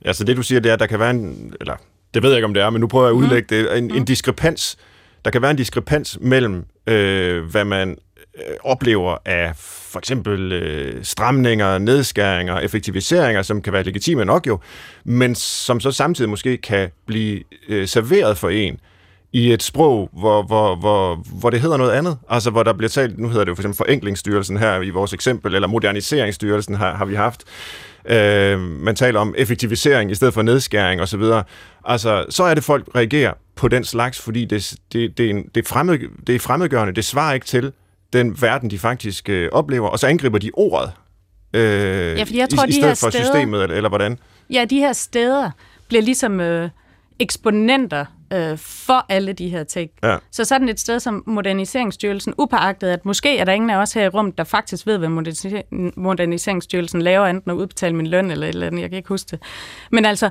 S2: Ja, så det du siger, det er, at der kan være en, eller det ved jeg ikke, om det er, men nu prøver jeg at mm. udlægge mm. det, en, en mm. diskrepans, der kan være en diskrepans mellem, øh, hvad man øh, oplever af for eksempel øh, stramninger, nedskæringer, effektiviseringer, som kan være legitime nok jo, men som så samtidig måske kan blive øh, serveret for en i et sprog, hvor, hvor, hvor, hvor det hedder noget andet. Altså hvor der bliver talt, nu hedder det jo for eksempel Forenklingsstyrelsen her i vores eksempel, eller Moderniseringsstyrelsen har, har vi haft. Øh, man taler om effektivisering i stedet for nedskæring osv. Altså, så er det folk reagerer på den slags, fordi det, det, det, er, en, det, er, fremmed, det er fremmedgørende, det svarer ikke til den verden, de faktisk øh, oplever, og så angriber de ordet, øh,
S1: Ja, fordi jeg tror,
S2: i, i
S1: de
S2: stedet
S1: her
S2: for
S1: steder-
S2: systemet, eller, eller hvordan?
S1: Ja, de her steder bliver ligesom øh, eksponenter øh, for alle de her ting.
S2: Ja.
S1: Så sådan et sted som Moderniseringsstyrelsen, upåagtet at måske er der ingen af os her i rummet, der faktisk ved, hvad Modernisering- Moderniseringsstyrelsen laver, enten at udbetale min løn eller eller andet, jeg kan ikke huske det. Men altså,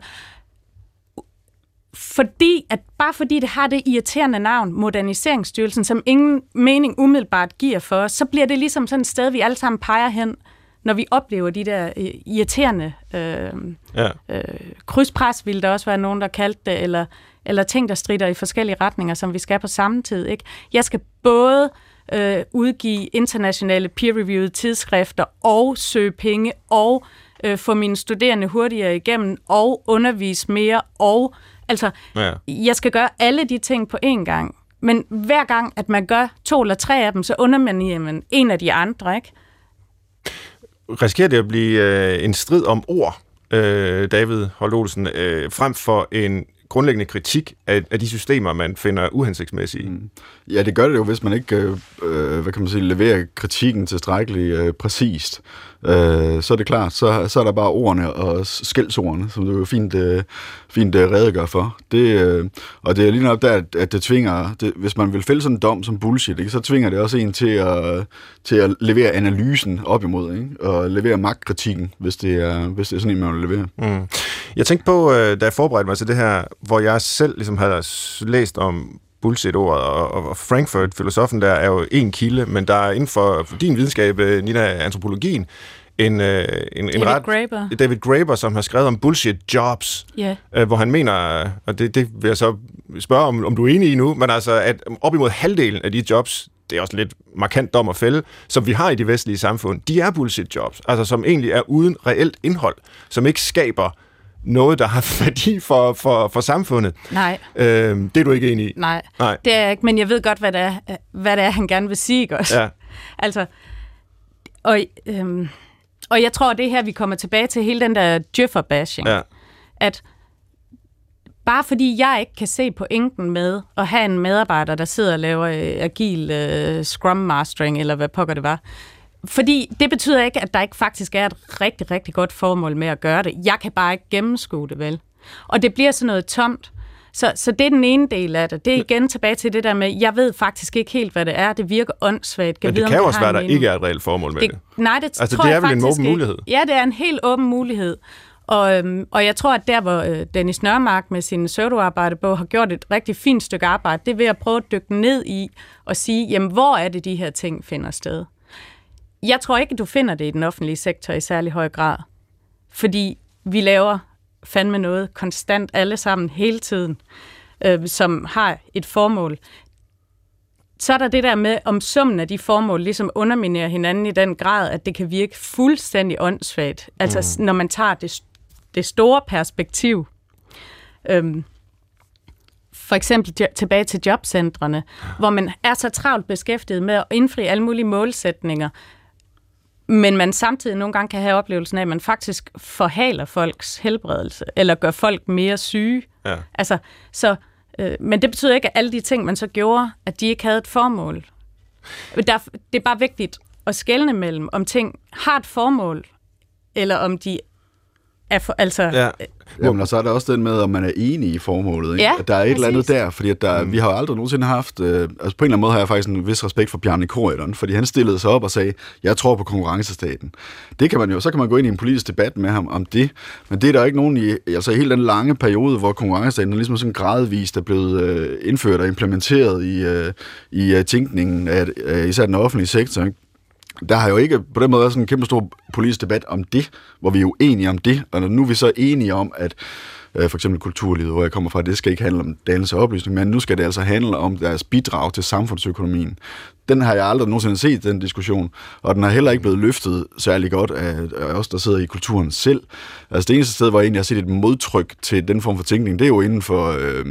S1: fordi, at bare fordi det har det irriterende navn, Moderniseringsstyrelsen, som ingen mening umiddelbart giver for os, så bliver det ligesom sådan et sted, vi alle sammen peger hen, når vi oplever de der øh, irriterende øh,
S2: Ja.
S1: øh, krydspres, ville der også være nogen, der kaldte det, eller, eller ting, der strider i forskellige retninger, som vi skal på samme tid. Ikke? Jeg skal både øh, udgive internationale peer-reviewede tidsskrifter og søge penge og øh, få mine studerende hurtigere igennem og undervise mere og altså
S2: Ja.
S1: jeg skal gøre alle de ting på én gang. Men hver gang, at man gør to eller tre af dem, så underminerer man en af de andre, ikke?
S2: risikerer det at blive øh, en strid om ord, øh, David Holt Olsen, øh, frem for en grundlæggende kritik af, af de systemer, man finder uhensigtsmæssige. Mm.
S4: Ja, det gør det jo, hvis man ikke, øh, øh, hvad kan man sige, leverer kritikken tilstrækkeligt øh, præcist. Øh, så er det klart, så, så er der bare ordene og skældsordene, som du jo fint, øh, fint øh, redegør for. Det, øh, og det er lige nok der, at, at det tvinger, det, hvis man vil fælde sådan en dom som bullshit, ikke, så tvinger det også en til at, til at levere analysen op imod, ikke? og levere magtkritikken, hvis det er, hvis det er sådan en, man vil levere.
S2: Mm. Jeg tænkte på, øh, da jeg forberedte mig til det her, hvor jeg selv ligesom havde læst om bullshit-ordet, og, og Frankfurt, filosofen der, er jo en kilde, men der er inden for, for din videnskab, øh, Nina, antropologien, en, øh, en, en
S1: David
S2: ret...
S1: Graeber.
S2: David Graeber, som har skrevet om bullshit jobs,
S1: Ja.
S2: øh, hvor han mener, og det, det vil jeg så spørge, om, om du er enig i nu, men altså, at op imod halvdelen af de jobs, det er også lidt markant dom at fælde, som vi har i de vestlige samfund, de er bullshit jobs, altså som egentlig er uden reelt indhold, som ikke skaber noget, der har værdi for, for, for samfundet.
S1: Nej,
S2: Øh, det er du ikke enig i?
S1: nej,
S2: Nej.
S1: det er jeg ikke, men jeg ved godt, hvad det er, hvad det er han gerne vil sige, ikke også?
S2: Ja.
S1: Altså, og, øhm, og jeg tror, det er her, vi kommer tilbage til hele den der djøffer-bashing.
S2: Ja.
S1: At bare fordi jeg ikke kan se pointen med at have en medarbejder, der sidder og laver øh, agil øh, scrum mastering, eller hvad pokker det var, fordi det betyder ikke, at der ikke faktisk er et rigtig, rigtig godt formål med at gøre det. Jeg kan bare ikke gennemskue det, vel? Og det bliver sådan noget tomt. Så, så det er den ene del af det. Det er igen tilbage til det der med, jeg ved faktisk ikke helt, hvad det er. Det virker åndssvagt. Kan
S2: Men
S1: vide,
S2: det
S1: om
S2: kan jo også være, at der
S1: mening.
S2: ikke er et reelt formål med det.
S1: Det, nej, det
S2: Altså,
S1: tror
S2: det er
S1: jeg
S2: vel en åben
S1: ikke.
S2: mulighed?
S1: Ja, det er en helt åben mulighed. Og, øhm, og jeg tror, at der, hvor øh, Dennis Nørmark med sin pseudoarbejdebog har gjort et rigtig fint stykke arbejde, det er ved at prøve at dykke ned i og sige, jamen, hvor er det, de her ting finder sted? Jeg tror ikke, du finder det i den offentlige sektor i særlig høj grad. Fordi vi laver fandme noget konstant alle sammen hele tiden, øh, som har et formål så er der det der med, om summen af de formål ligesom underminerer hinanden i den grad, at det kan virke fuldstændig åndssvagt. Altså mm. når man tager det, det store perspektiv. Øhm, for eksempel jo- tilbage til jobcentrene, hvor man er så travlt beskæftiget med at indfri alle mulige målsætninger, men man samtidig nogle gange kan have oplevelsen af, at man faktisk forhaler folks helbredelse, eller gør folk mere syge.
S2: Ja.
S1: Altså, så, øh, men det betyder ikke, at alle de ting, man så gjorde, at de ikke havde et formål. Der, det er bare vigtigt at skelne mellem, om ting har et formål, eller om de er for, altså,
S2: Ja.
S4: Jamen, og så er der også den med, om man er enig i formålet. Ikke?
S1: Ja,
S4: at der er et eller andet
S1: præcis.
S4: der, fordi at der, mm. vi har jo aldrig nogensinde haft... Øh, altså på en eller anden måde har jeg faktisk en vis respekt for Bjarne Korydon, fordi han stillede sig op og sagde, jeg tror på konkurrencestaten. Det kan man jo, så kan man gå ind i en politisk debat med ham om det, men det er der ikke nogen i, altså i hele den lange periode, hvor konkurrencestaten er ligesom sådan gradvist er blevet øh, indført og implementeret i, øh, i øh, tænkningen af øh, især den offentlige sektor, ikke? der har jo ikke på den måde været sådan en kæmpe stor politisk debat om det, hvor vi er uenige om det, og nu er vi så enige om, at øh, for eksempel kulturlivet, hvor jeg kommer fra, det skal ikke handle om dannelse og oplysning, men nu skal det altså handle om deres bidrag til samfundsøkonomien. Den har jeg aldrig nogensinde set, den diskussion, og den har heller ikke blevet løftet særlig godt af, af os, der sidder i kulturen selv. Altså det eneste sted, hvor jeg egentlig har set et modtryk til den form for tænkning, det er jo inden for øh,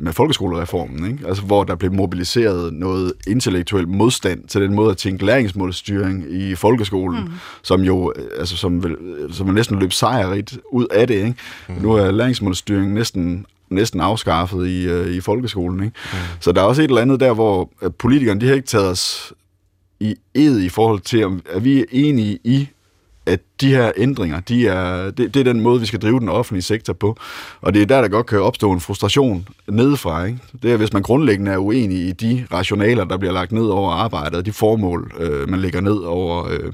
S4: med folkeskolereformen, ikke? Altså, hvor der blev mobiliseret noget intellektuel modstand til den måde at tænke læringsmålstyring i folkeskolen, mm. som jo øh, altså, som, vil, som er næsten løb sejrigt ud af det. Ikke? Mm. Nu er læringsmålstyring næsten næsten afskaffet i, øh, i folkeskolen. Ikke? Mm. Så der er også et eller andet der, hvor politikerne de har ikke taget os i ed i forhold til, om er vi er enige i, at de her ændringer, de er, det, det er den måde, vi skal drive den offentlige sektor på. Og det er der, der godt kan opstå en frustration nedefra. Ikke? Det er, hvis man grundlæggende er uenig i de rationaler, der bliver lagt ned over arbejdet, og de formål, øh, man lægger ned over... Øh,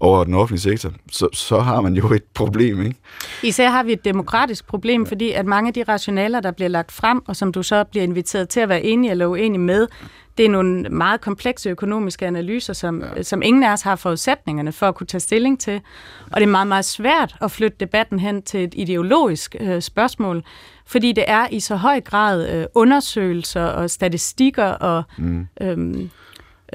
S4: over den offentlige sektor, så, så har man jo et problem, ikke?
S1: Især har vi et demokratisk problem, fordi at mange af de rationaler, der bliver lagt frem, og som du så bliver inviteret til at være enig eller uenig med, det er nogle meget komplekse økonomiske analyser, som, ja. som ingen af os har forudsætningerne for at kunne tage stilling til. Og det er meget, meget svært at flytte debatten hen til et ideologisk øh, spørgsmål, fordi det er i så høj grad øh, undersøgelser og statistikker og mm. øhm,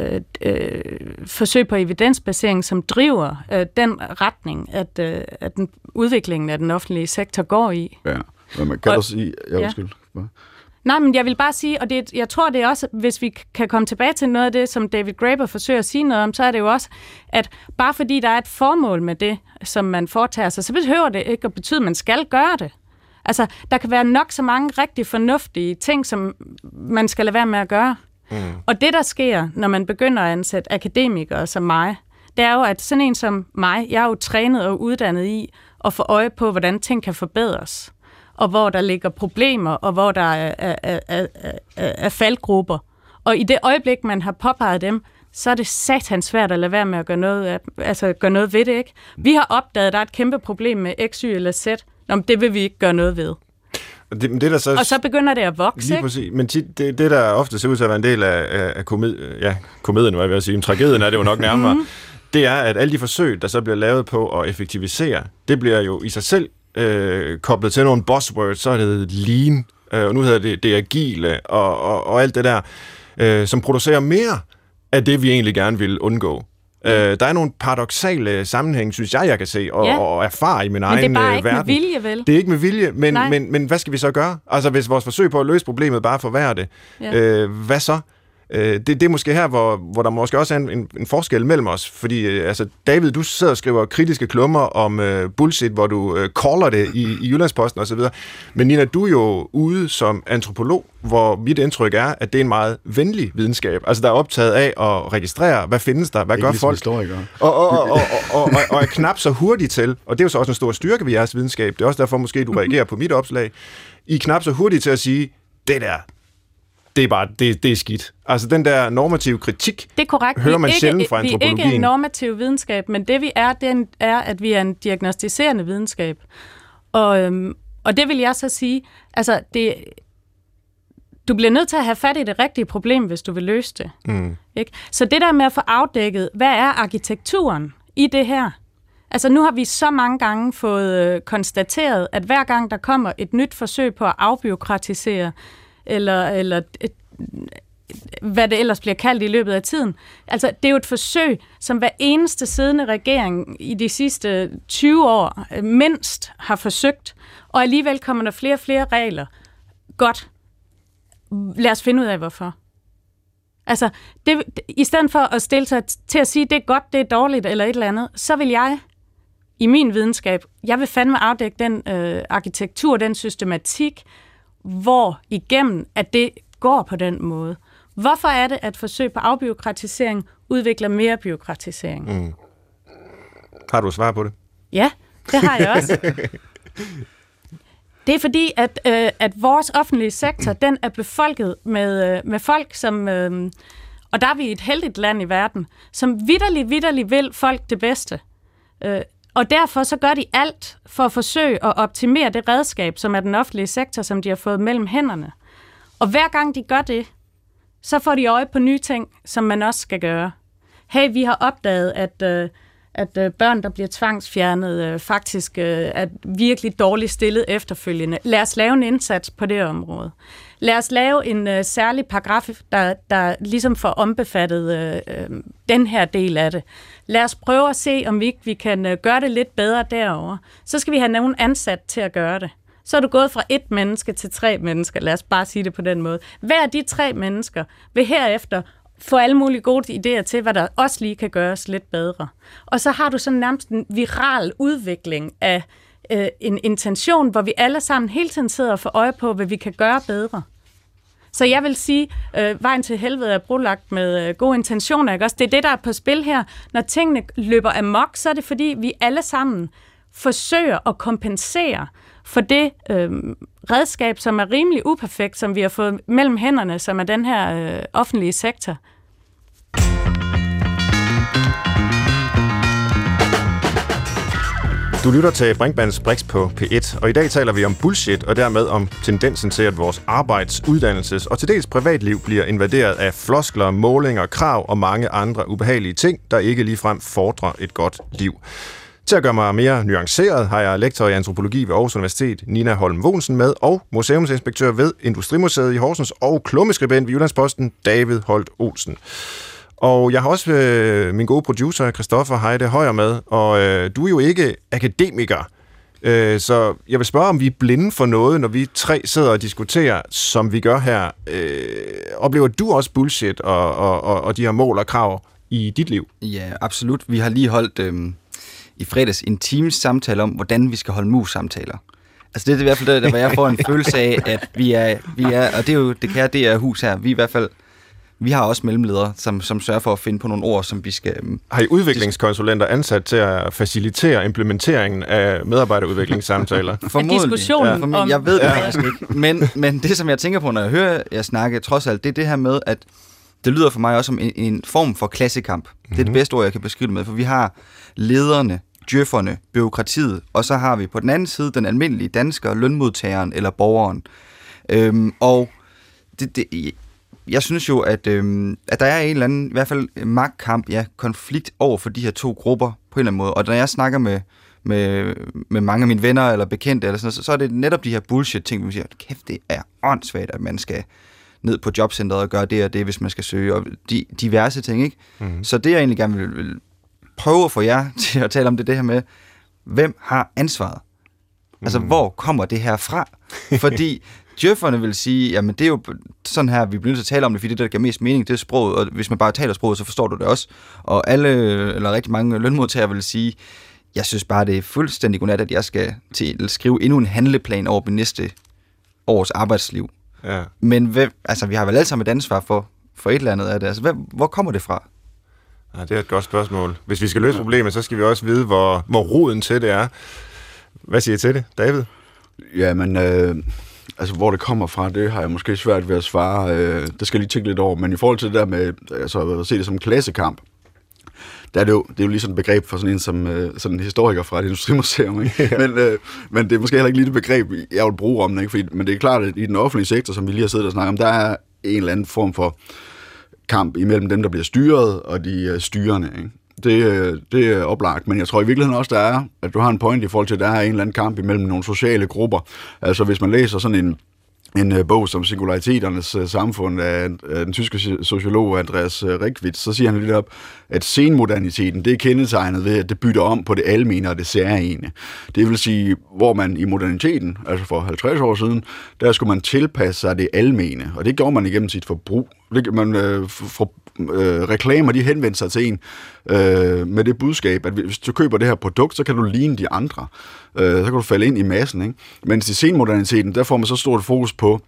S1: øh, øh, forsøg på evidensbasering, som driver øh, den retning, at, øh, at den udviklingen af den offentlige sektor går i.
S4: Ja, men man kan og, også sige... Ja, undskyld. Ja.
S1: Nej, men jeg vil bare sige, og det, jeg tror det er også, hvis vi kan komme tilbage til noget af det, som David Graeber forsøger at sige noget om, så er det jo også, at bare fordi der er et formål med det, som man foretager sig, så behøver det ikke at betyde, at man skal gøre det. Altså, der kan være nok så mange rigtig fornuftige ting, som man skal lade være med at gøre. Mm. Og det, der sker, når man begynder at ansætte akademikere som mig, det er jo, at sådan en som mig, jeg er jo trænet og uddannet i at få øje på, hvordan ting kan forbedres og hvor der ligger problemer, og hvor der er, er, er, er, er faldgrupper. Og i det øjeblik, man har påpeget dem, så er det satans svært at lade være med at gøre noget, af, altså gøre noget ved det. Ikke? Vi har opdaget, at der er et kæmpe problem med X, Y eller Z. Nå, det vil vi ikke gøre noget ved. Det, det der så, og så begynder det at vokse,
S2: lige præcis. Men tit, det, det, der ofte ser ud til at være en del af, af, af komed, ja, komedien, hvad jeg vil sige, men tragedien er det jo nok nærmere, mm. det er, at alle de forsøg, der så bliver lavet på at effektivisere, det bliver jo i sig selv øh, koblet til nogle buzzwords, så er det lean, øh, og nu hedder det det agile, og, og, og alt det der, øh, som producerer mere af det, vi egentlig gerne vil undgå. Øh, der er nogle paradoxale sammenhæng, synes jeg, jeg kan se, og, ja. og erfare i min men egen verden.
S1: Det er bare
S2: ikke
S1: verden. med vilje, vel?
S2: Det er ikke med vilje, men, men, men hvad skal vi så gøre? Altså, hvis vores forsøg på at løse problemet bare forværrer det, ja. øh, hvad så? Øh, det, det er måske her, hvor, hvor der måske også er en, en, en forskel mellem os. Fordi, øh, altså, David, du sidder og skriver kritiske klummer om øh, bullshit, hvor du øh, caller det i, i Jyllandsposten osv. Men Nina, du er jo ude som antropolog, hvor mit indtryk er, at det er en meget venlig videnskab. Altså, der er optaget af at registrere, hvad findes der, hvad gør folk?
S4: Og,
S2: og, og, og, og, og, og er knap så hurtigt til, og det er jo så også en stor styrke ved jeres videnskab, det er også derfor måske, du reagerer på mit opslag, I er knap så hurtigt til at sige, det der, det er bare, det, det er skidt. Altså den der normative kritik,
S1: det er korrekt.
S2: hører man
S1: vi
S2: sjældent fra antropologien.
S1: Vi er ikke en normativ videnskab, men det vi er, det er, at vi er en diagnostiserende videnskab. Og, øhm, og det vil jeg så sige, altså det, du bliver nødt til at have fat i det rigtige problem, hvis du vil løse det. Mm. Ikke? Så det der med at få afdækket, hvad er arkitekturen i det her? Altså nu har vi så mange gange fået øh, konstateret, at hver gang der kommer et nyt forsøg på at afbiokratisere, eller, eller hvad det ellers bliver kaldt i løbet af tiden. Altså, det er jo et forsøg, som hver eneste siddende regering i de sidste 20 år øh, mindst har forsøgt, og alligevel kommer der flere og flere regler. Godt. Lad os finde ud af, hvorfor. Altså, det, i stedet for at stille sig til at sige, det er godt, det er dårligt eller et eller andet, så vil jeg i min videnskab, jeg vil fandme afdække den øh, arkitektur, den systematik, hvor igennem at det går på den måde. Hvorfor er det, at forsøg på afbiokratisering udvikler mere byråkratisering? Mm.
S2: Har du svar på det?
S1: Ja, det har jeg også. Det er fordi, at, øh, at vores offentlige sektor, den er befolket med, øh, med folk, som, øh, og der er vi et heldigt land i verden, som vidderligt, vidderligt vil folk det bedste. Øh, og derfor så gør de alt for at forsøge at optimere det redskab, som er den offentlige sektor, som de har fået mellem hænderne. Og hver gang de gør det, så får de øje på nye ting, som man også skal gøre. Hey, vi har opdaget, at, øh, at øh, børn, der bliver tvangsfjernet, øh, faktisk øh, er virkelig dårligt stillet efterfølgende. Lad os lave en indsats på det område. Lad os lave en uh, særlig paragraf, der, der ligesom får ombefattet uh, den her del af det. Lad os prøve at se, om vi ikke vi kan øh, gøre det lidt bedre derover. Så skal vi have nogen ansat til at gøre det. Så er du gået fra et menneske til tre mennesker. Lad os bare sige det på den måde. Hver af de tre mennesker vil herefter få alle mulige gode idéer til, hvad der også lige kan gøres lidt bedre. Og så har du sådan nærmest en viral udvikling af øh, en intention, hvor vi alle sammen hele tiden sidder og får øje på, hvad vi kan gøre bedre. Så jeg vil sige, øh, vejen til helvede er brolagt med øh, gode intentioner. Ikke? Også det er det, der er på spil her. Når tingene løber amok, så er det fordi, vi alle sammen forsøger at kompensere for det øh, redskab, som er rimelig uperfekt, som vi har fået mellem hænderne, som er den her øh, offentlige sektor.
S2: Du lytter til Brinkmanns Brix på P1, og i dag taler vi om bullshit, og dermed om tendensen til, at vores arbejds-, uddannelses- og til dels privatliv bliver invaderet af floskler, målinger, krav og mange andre ubehagelige ting, der ikke ligefrem fordrer et godt liv. Til at gøre mig mere nuanceret har jeg lektor i antropologi ved Aarhus Universitet, Nina Holm Wohnsen med, og museumsinspektør ved Industrimuseet i Horsens og klummeskribent ved Jyllandsposten, David Holt Olsen. Og jeg har også øh, min gode producer, Christoffer Heide Højer med, og øh, du er jo ikke akademiker, øh, så jeg vil spørge, om vi er blinde for noget, når vi tre sidder og diskuterer, som vi gør her. Øh, oplever du også bullshit og, og, og, og de her mål og krav i dit liv?
S3: Ja, absolut. Vi har lige holdt øh, i fredags en times samtale om, hvordan vi skal holde mus-samtaler. Altså det er i hvert fald der, hvor jeg får en følelse af, at vi er, vi er og det er jo det kære det er hus her, vi er i hvert fald vi har også mellemledere, som, som sørger for at finde på nogle ord, som vi skal... Øhm,
S2: har I udviklingskonsulenter ansat til at facilitere implementeringen af medarbejderudviklingssamtaler?
S1: Formodentlig. Diskussionen ja,
S3: formodentlig. Jeg ved det ja. faktisk ikke. Men, men det, som jeg tænker på, når jeg hører jer snakke, trods alt, det er det her med, at det lyder for mig også som en, en form for klassekamp. Mm-hmm. Det er det mhm. bedste ord, jeg kan beskrive det med, for vi har lederne, djøfferne, byråkratiet, og så har vi på den anden side den almindelige dansker, lønmodtageren eller borgeren. Øhm, og det, det, jeg synes jo, at, øh, at der er en eller anden, i hvert fald magtkamp, ja, konflikt over for de her to grupper på en eller anden måde. Og når jeg snakker med, med, med mange af mine venner eller bekendte, eller sådan, så, så er det netop de her bullshit-ting, hvor vi siger, kæft, det er åndssvagt, at man skal ned på jobcentret og gøre det og det, hvis man skal søge, og de, diverse ting, ikke? Mm. Så det, jeg egentlig gerne vil, vil prøve at få jer til at tale om, det det her med, hvem har ansvaret? Altså, mm. hvor kommer det her fra? Fordi Djøfferne vil sige, jamen det er jo sådan her, vi bliver nødt til at tale om det, fordi det, der giver mest mening, det er sproget, og hvis man bare taler sproget, så forstår du det også. Og alle, eller rigtig mange lønmodtagere vil sige, jeg synes bare, det er fuldstændig godnat, at jeg skal til at skrive endnu en handleplan over min næste års arbejdsliv. Ja. Men hvem, altså, vi har vel alle sammen et ansvar for, for et eller andet af det. Altså, hvem, hvor kommer det fra?
S2: Ja, det er et godt spørgsmål. Hvis vi skal løse problemet, så skal vi også vide, hvor, hvor roden til det er. Hvad siger I til det, David?
S4: Ja, men øh, Altså, hvor det kommer fra, det har jeg måske svært ved at svare. Øh, det skal jeg lige tænke lidt over. Men i forhold til det der med altså, at se det som en klassekamp, der er det, jo, det er jo lige sådan et begreb for sådan en som øh, sådan en historiker fra et industrimuseum. Ikke? Ja. Men, øh, men det er måske heller ikke lige det begreb, jeg vil bruge om det. Ikke? Fordi, men det er klart, at i den offentlige sektor, som vi lige har siddet og snakket om, der er en eller anden form for kamp imellem dem, der bliver styret, og de øh, styrende. Ikke? Det, øh, det er oplagt, men jeg tror i virkeligheden også, der er, at du har en point i forhold til, at der er en eller anden kamp imellem nogle sociale grupper. Altså hvis man læser sådan en, en øh, bog som Singulariteternes øh, samfund af, den tyske sociolog Andreas uh, Rikvits, så siger han lidt op, at senmoderniteten, det er kendetegnet ved, at det bytter om på det almene og det særlige. Det vil sige, hvor man i moderniteten, altså for 50 år siden, der skulle man tilpasse sig det almene, og det gjorde man igennem sit forbrug. Det, man øh, for, øh, reklamer, de henvender sig til en øh, med det budskab, at hvis du køber det her produkt, så kan du ligne de andre. Øh, så kan du falde ind i massen. Ikke? Mens i senmoderniteten, der får man så stort fokus på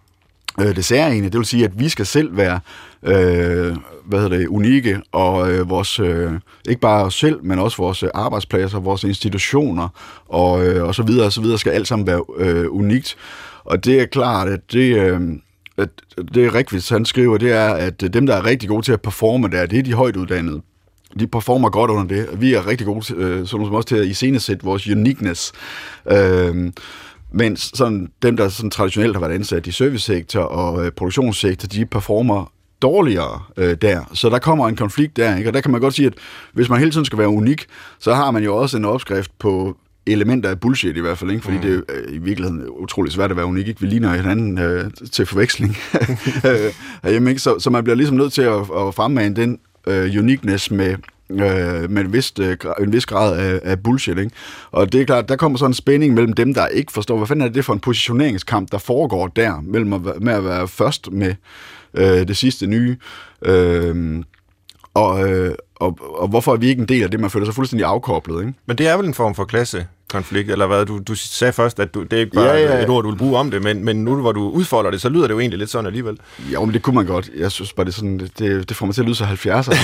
S4: øh, det særlige. Det vil sige, at vi skal selv være øh, hvad hedder det, unikke, og øh, vores, øh, ikke bare os selv, men også vores øh, arbejdspladser, vores institutioner, og, øh, og så videre, og så videre, skal alt sammen være øh, unikt. Og det er klart, at det, øh, at det Rikvist, han skriver, det er, at øh, dem, der er rigtig gode til at performe der, det er de højt uddannede. De performer godt under det. Vi er rigtig gode til, øh, som også til at iscenesætte vores uniqueness. Øh, mens sådan, dem, der sådan traditionelt har været ansat i servicesektor og øh, produktionssektor, de performer dårligere øh, der. Så der kommer en konflikt der, ikke? og der kan man godt sige, at hvis man hele tiden skal være unik, så har man jo også en opskrift på elementer af bullshit i hvert fald, ikke? fordi mm. det er i virkeligheden utrolig svært at være unik. Ikke? Vi ligner hinanden øh, til forveksling. øh, ikke? Så, så man bliver ligesom nødt til at, at fremmane den øh, uniqueness med, øh, med en, vis, øh, en vis grad af, af bullshit. Ikke? Og det er klart, der kommer sådan en spænding mellem dem, der ikke forstår, hvad fanden er det for en positioneringskamp, der foregår der, mellem at, med at være først med øh, det sidste nye, øh, og, øh, og, og hvorfor er vi ikke en del af det? Man føler sig fuldstændig afkoblet, ikke?
S2: Men det er vel en form for klassekonflikt, eller hvad? Du, du sagde først, at du, det er ikke bare
S4: Ja, ja, ja.
S2: et ord, du vil bruge om det, men, men nu hvor du udfolder det, så lyder det jo egentlig lidt sådan alligevel.
S4: Jo, men det kunne man godt. Jeg synes bare, det, sådan, det, det får mig til at lyde så 70'er.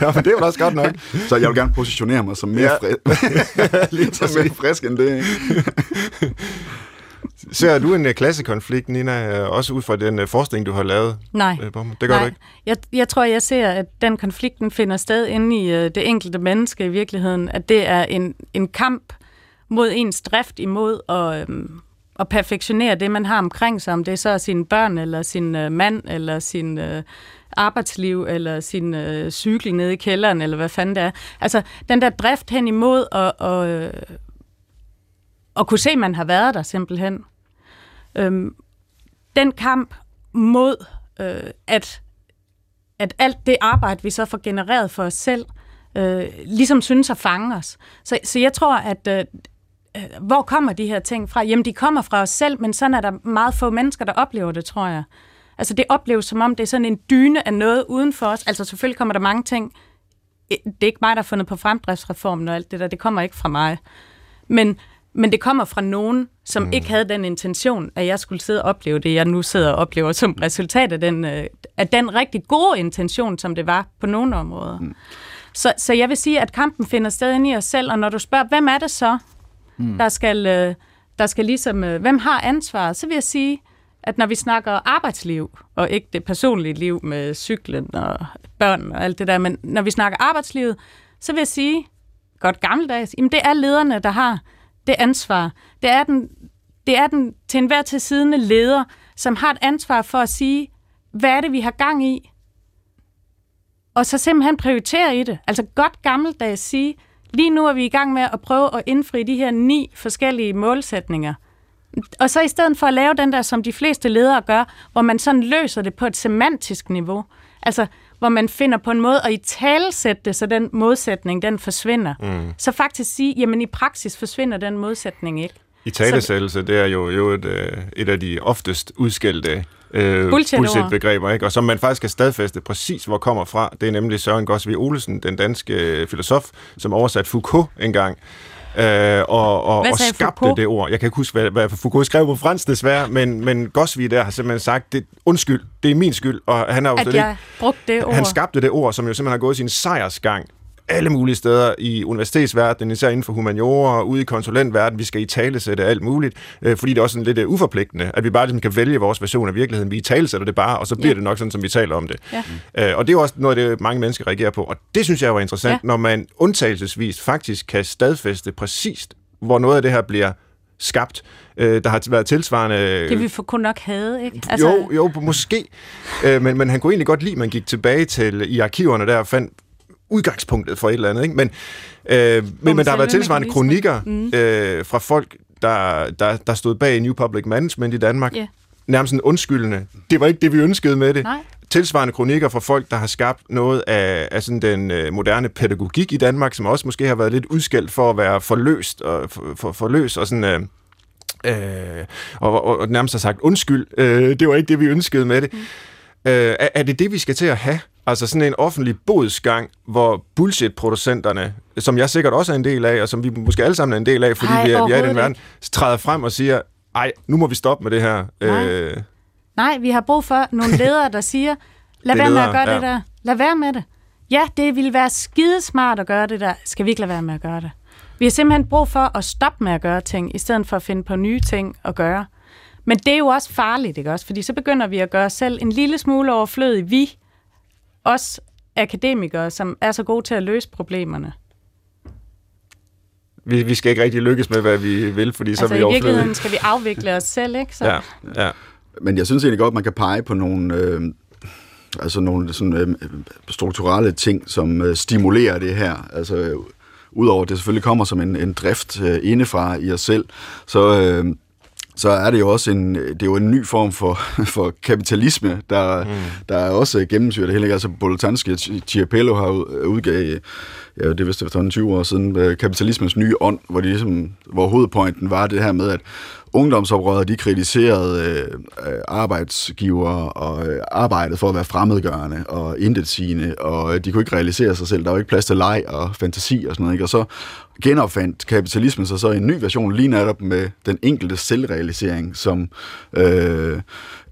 S2: ja, men det er jo også godt nok.
S4: så jeg vil gerne positionere mig som mere,
S2: Ja.
S4: fri- som mere frisk end det. Ikke?
S2: Ser du en uh, klassekonflikt, Nina, uh, også ud fra den uh, forskning, du har lavet?
S1: Nej.
S2: Det gør
S1: Nej.
S2: du ikke?
S1: Jeg, jeg tror, jeg ser, at den konflikten finder sted inde i øh, det enkelte menneske i virkeligheden. At det er en, en kamp mod ens drift imod at, øhm, at perfektionere det, man har omkring sig. Om det er så sine børn, eller sin øh, mand, eller sin øh, arbejdsliv, eller sin øh, cykling nede i kælderen, eller hvad fanden det er. Altså, den der drift hen imod at, og, kunne se, at man har været der simpelthen. Øhm, den kamp mod, øh, at at alt det arbejde, vi så får genereret for os selv, øh, ligesom synes at fange os. Så, så jeg tror, at øh, øh, hvor kommer de her ting fra? Jamen, de kommer fra os selv, men sådan er der meget få mennesker, der oplever det, tror jeg. Altså, det opleves som om, det er sådan en dyne af noget uden for os. Altså, selvfølgelig kommer der mange ting. Det er ikke mig, der har fundet på fremdriftsreformen og alt det der. Det kommer ikke fra mig. Men, men det kommer fra nogen, som mm. ikke havde den intention, at jeg skulle sidde og opleve det, jeg nu sidder og oplever som resultat af den, øh, af den rigtig gode intention, som det var på nogle områder. Mm. Så, så jeg vil sige, at kampen finder sted inde i os selv, og når du spørger, hvem er det så, mm. der skal, øh, der skal ligesom, øh, hvem har ansvaret, så vil jeg sige, at når vi snakker arbejdsliv, og ikke det personlige liv med cyklen og børn og alt det der, men når vi snakker arbejdslivet, så vil jeg sige, godt gammeldags, jamen det er lederne, der har det ansvar. Det er den, det er den til enhver til siddende leder, som har et ansvar for at sige, hvad er det, vi har gang i? Og så simpelthen prioritere i det. Altså godt gammeldags sige, lige nu er vi i gang med at prøve at indfri de her ni forskellige målsætninger. Og så i stedet for at lave den der, som de fleste ledere gør, hvor man sådan løser det på et semantisk niveau, altså hvor man finder på en måde at i talesætte det, så den modsætning, den forsvinder. Mm. Så faktisk sige, jamen i praksis forsvinder den modsætning ikke.
S2: I talesættelse, det er jo, jo et, øh, et af de oftest udskældte øh, bullshit-begreber, ikke? og som man faktisk kan stadfæste præcis, hvor kommer fra. Det er nemlig Søren Gosvig Olesen, den danske filosof, som oversat Foucault engang. Øh, og, og, og skabte
S1: Foucault?
S2: det ord. Jeg kan ikke huske, hvad, hvad Foucault skrev på fransk desværre, men, men Gosvig der har simpelthen sagt, det, undskyld, det er min skyld, og han har jo
S1: At jeg brugte det ord.
S2: han skabte det ord, som jo simpelthen har gået sin sejrsgang alle mulige steder i universitetsverdenen, især inden for humaniora, ude i konsulentverdenen, vi skal i talesætte alt muligt, øh, fordi det er også sådan lidt øh, uforpligtende, at vi bare ligesom kan vælge vores version af virkeligheden. Vi i talesætter det bare, og så bliver
S1: Ja.
S2: det nok sådan, som vi taler om det.
S1: Ja.
S2: Øh, og det er jo også noget det, mange mennesker reagerer på, og det synes jeg var interessant,
S1: Ja.
S2: når man undtagelsesvis faktisk kan stadfæste præcist, hvor noget af det her bliver skabt. Øh, der har været tilsvarende...
S1: Det vi for kun nok havde, ikke?
S2: Altså, jo, jo, måske. Øh, men, men han kunne egentlig godt lide, at man gik tilbage til i arkiverne der og fandt udgangspunktet for et eller andet. Ikke? Men, øh, men, men der har været tilsvarende kronikker øh, fra folk, der, der, der stod bag New Public Management i Danmark.
S1: Ja.
S2: Nærmest sådan undskyldende. Det var ikke det, vi ønskede med det.
S1: Nej.
S2: Tilsvarende kronikker fra folk, der har skabt noget af, af sådan den øh, moderne pædagogik i Danmark, som også måske har været lidt udskældt for at være forløst og for, for, forløs og sådan... Øh, Øh, og, og, og nærmest har sagt undskyld, øh, det var ikke det, vi ønskede med det. Mm. Øh, er, er det det, vi skal til at have? Altså sådan en offentlig bodsgang, hvor bullshit-producenterne, som jeg sikkert også er en del af, og som vi måske alle sammen er en del af, fordi
S1: Ej,
S2: vi, er, vi er i den verden, træder frem og siger, ej, nu må vi stoppe med det her.
S1: Nej.
S2: Øh,
S1: Nej, vi har brug for nogle ledere, der siger, lad være med at gøre
S2: ja.
S1: det der. Lad være med det. Ja, det ville være skidesmart at gøre det der. Skal vi ikke lade være med at gøre det? Vi har simpelthen brug for at stoppe med at gøre ting, i stedet for at finde på nye ting at gøre. Men det er jo også farligt, ikke også? Fordi så begynder vi at gøre selv en lille smule overflødig. Vi, os akademikere, som er så gode til at løse problemerne.
S2: vi, vi skal ikke rigtig lykkes med, hvad vi vil, fordi så
S1: altså
S2: er vi
S1: i
S2: overflødige.
S1: virkeligheden skal vi afvikle os selv, ikke? Så,
S2: Ja, ja.
S4: Men jeg synes egentlig godt, man kan pege på nogle, øh, altså nogle sådan, øh, strukturelle ting, som øh, stimulerer det her. Altså, øh, udover at det selvfølgelig kommer som en, en drift øh, indefra i os selv, så, øh, så er det jo også en, det er jo en ny form for, for kapitalisme, der, mm. der er også gennemsyret det hele. Altså Boltanski og Chiapello har ud- udgav ja, det vist efterhånden 20 år siden, øh, kapitalismens nye ånd, hvor, de ligesom, hvor hovedpointen var det her med, at ungdomsoprøret, de kritiserede øh arbejdsgiver og øh, arbejdet for at være fremmedgørende og intetsigende, og øh, de kunne ikke realisere sig selv. Der var ikke plads til leg og fantasi og sådan noget. Ikke? Og så genopfandt kapitalismen sig så i en ny version, lige netop med den enkelte selvrealisering som øh,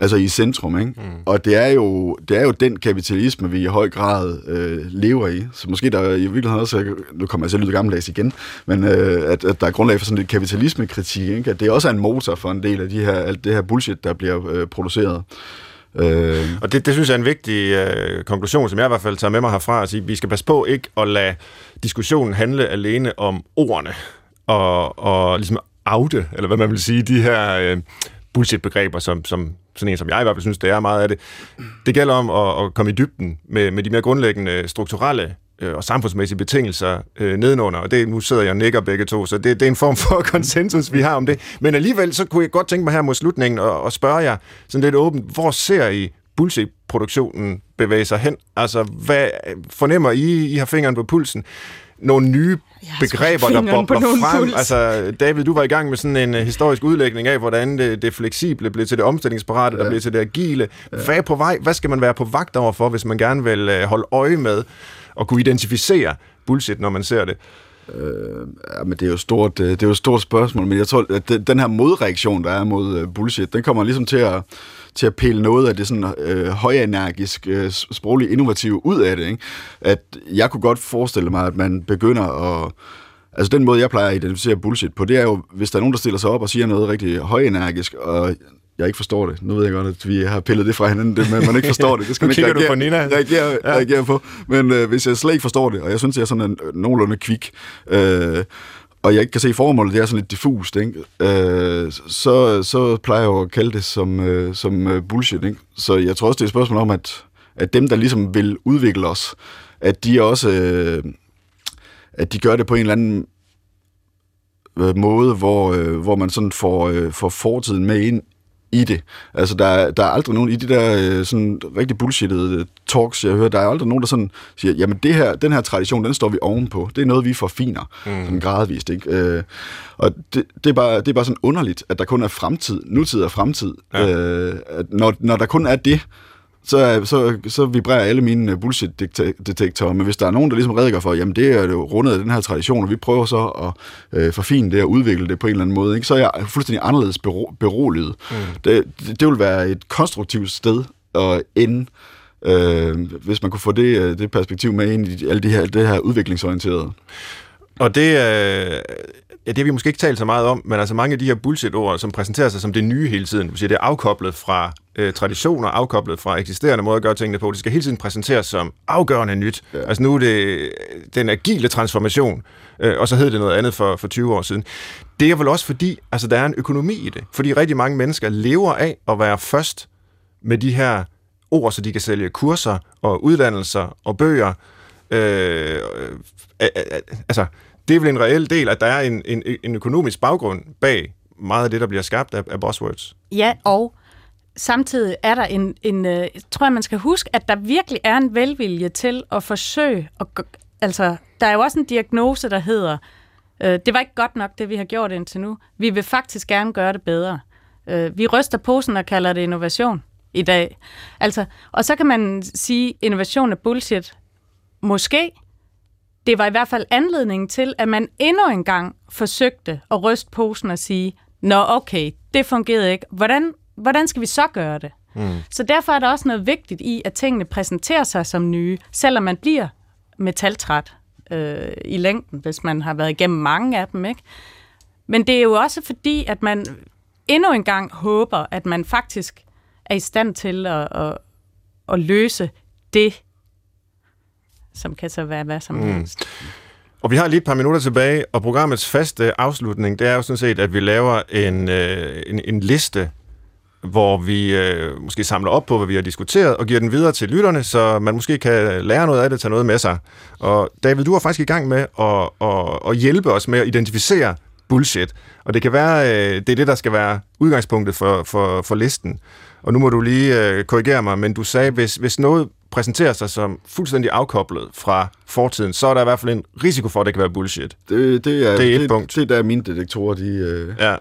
S4: altså i centrum. Ikke? Mm. Og det er, jo, det er jo den kapitalisme, vi i høj grad øh, lever i. Så måske der i virkeligheden også, nu kommer jeg selv ud gammeldags igen, men øh, at, at der er grundlag for sådan lidt kapitalismekritik, ikke? at det også er en motor for en del af de her, alt det her bullshit, der bliver øh, produceret.
S2: Øh. Og det, det synes jeg er en vigtig øh, konklusion, som jeg i hvert fald tager med mig herfra, at sige, vi skal passe på ikke at lade diskussionen handle alene om ordene, og, og ligesom afte, eller hvad man vil sige, de her øh, bullshit-begreber, som, som sådan en som jeg i hvert fald synes, det er meget af det. Det gælder om at, at komme i dybden med, med de mere grundlæggende øh, strukturelle øh, og samfundsmæssige betingelser øh, nedenunder, og det, nu sidder jeg og nikker begge to, så det, det er en form for konsensus, vi har om det. Men alligevel, så kunne jeg godt tænke mig her mod slutningen og, og spørge jer sådan lidt åbent, hvor ser I bullshit bullshit-produktionen bevæge sig hen? Altså, hvad fornemmer I, I har fingeren på pulsen? nogle nye begreber, der bobler frem. Puls. Altså, David, du var i gang med sådan en uh, historisk udlægning af, hvordan det, det fleksible blev til det omstillingsparate, ja. der blev til det agile. Ja. Hvad er på vej? Hvad skal man være på vagt over for, hvis man gerne vil uh, holde øje med og kunne identificere bullshit, når man ser det?
S4: Øh, ja, men det er jo stort, det er jo et stort spørgsmål, men jeg tror, at den her modreaktion, der er mod øh, bullshit, den kommer ligesom til at, til at pille noget af det sådan øh, højenergisk, øh, sprogligt innovative ud af det. Ikke? At jeg kunne godt forestille mig, at man begynder at Altså den måde, jeg plejer at identificere bullshit på, det er jo, hvis der er nogen, der stiller sig op og siger noget rigtig højenergisk, og jeg ikke forstår det. Nu ved jeg godt, at vi har pillet det fra hinanden, det, men man ikke forstår det. Det skal man ikke
S2: reagere, du på Nina.
S4: Reagere, ja. reagere på. Men øh, hvis jeg slet ikke forstår det, og jeg synes, jeg er sådan en, nogenlunde kvik, øh, og jeg ikke kan se formålet, det er sådan lidt diffust, ikke? Øh, så, så plejer jeg jo at kalde det som, øh, som øh, bullshit. Ikke? Så jeg tror også, det er et spørgsmål om, at, at dem, der ligesom vil udvikle os, at de også øh, at de gør det på en eller anden øh, måde, hvor, øh, hvor man sådan får, øh, får fortiden med ind i det. Altså, der, der er aldrig nogen i de der øh, sådan rigtig bullshittede øh, talks, jeg hører, der er aldrig nogen, der sådan siger, jamen det her, den her tradition, den står vi ovenpå. Det er noget, vi forfiner, mm. sådan gradvist, ikke? Øh, og det, det, er bare, det er bare sådan underligt, at der kun er fremtid, nutid og fremtid. Ja. Øh, at når, når der kun er det, så, så, så vibrerer alle mine øh, bullshit-detektorer. Men hvis der er nogen, der ligesom redegør for, jamen det er jo rundet af den her tradition, og vi prøver så at øh, forfine det og udvikle det på en eller anden måde, ikke? så er jeg fuldstændig anderledes bero, beroliget. Mm. Det, det, det vil være et konstruktivt sted at ende, øh, hvis man kunne få det, øh, det perspektiv med ind i alle de her, det her udviklingsorienterede.
S2: Og det, øh, ja, det har vi måske ikke talt så meget om, men altså mange af de her bullshit-ord, som præsenterer sig som det nye hele tiden, det, det er afkoblet fra øh, traditioner, afkoblet fra eksisterende måder at gøre tingene på, det skal hele tiden præsenteres som afgørende nyt. Ja. Altså nu er det den agile transformation, øh, og så hed det noget andet for, for 20 år siden. Det er vel også fordi, altså der er en økonomi i det, fordi rigtig mange mennesker lever af at være først med de her ord, så de kan sælge kurser og uddannelser og bøger. Øh, øh, øh, altså, det er vel en reel del, at der er en, en, en økonomisk baggrund bag meget af det, der bliver skabt af, af buzzwords.
S1: Ja, og samtidig er der en, en øh, tror jeg, man skal huske, at der virkelig er en velvilje til at forsøge, at, altså, der er jo også en diagnose, der hedder, øh, det var ikke godt nok, det vi har gjort indtil nu. Vi vil faktisk gerne gøre det bedre. Øh, vi ryster posen og kalder det innovation i dag. Altså, og så kan man sige, innovation er bullshit. Måske, det var i hvert fald anledningen til, at man endnu en gang forsøgte at ryste posen og sige, nå okay, det fungerede ikke. Hvordan, hvordan skal vi så gøre det? Mm. Så derfor er der også noget vigtigt i, at tingene præsenterer sig som nye, selvom man bliver metaltræt øh, i længden, hvis man har været igennem mange af dem. Ikke? Men det er jo også fordi, at man endnu en gang håber, at man faktisk er i stand til at, at, at løse det, som kan så være hvad som mm. helst.
S2: Og vi har lige et par minutter tilbage, og programmets faste afslutning, det er jo sådan set, at vi laver en, øh, en, en liste, hvor vi øh, måske samler op på, hvad vi har diskuteret, og giver den videre til lytterne, så man måske kan lære noget af det, tage noget med sig. Og David, du er faktisk i gang med at, at, at hjælpe os med at identificere bullshit. Og det kan være, øh, det er det, der skal være udgangspunktet for, for, for listen. Og nu må du lige øh, korrigere mig, men du sagde, hvis, hvis noget præsenterer sig som fuldstændig afkoblet fra fortiden, så er der i hvert fald en risiko for, at det kan være bullshit.
S4: Det, det, er,
S2: Det er et
S4: det,
S2: punkt.
S4: Det er der mine detektorer, de... Øh,
S2: Ja.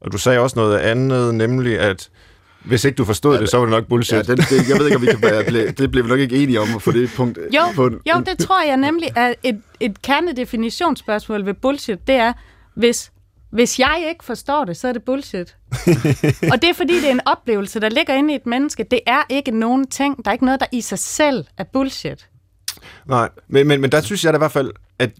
S2: Og du sagde også noget andet, nemlig at hvis ikke du forstod ja, det, så var det nok bullshit.
S4: ja, den, det, jeg ved ikke, om vi kan være, blive- det bliver vi nok ikke enige om at få det punkt.
S1: Jo,
S4: på en,
S1: jo, det tror jeg nemlig er et, et kernedefinitionsspørgsmål ved bullshit. Det er, hvis, hvis jeg ikke forstår det, så er det bullshit. og det er fordi, det er en oplevelse, der ligger inde i et menneske. Det er ikke nogen ting. Der er ikke noget, der i sig selv er bullshit.
S2: Nej, men, men, men der synes jeg da i hvert fald, at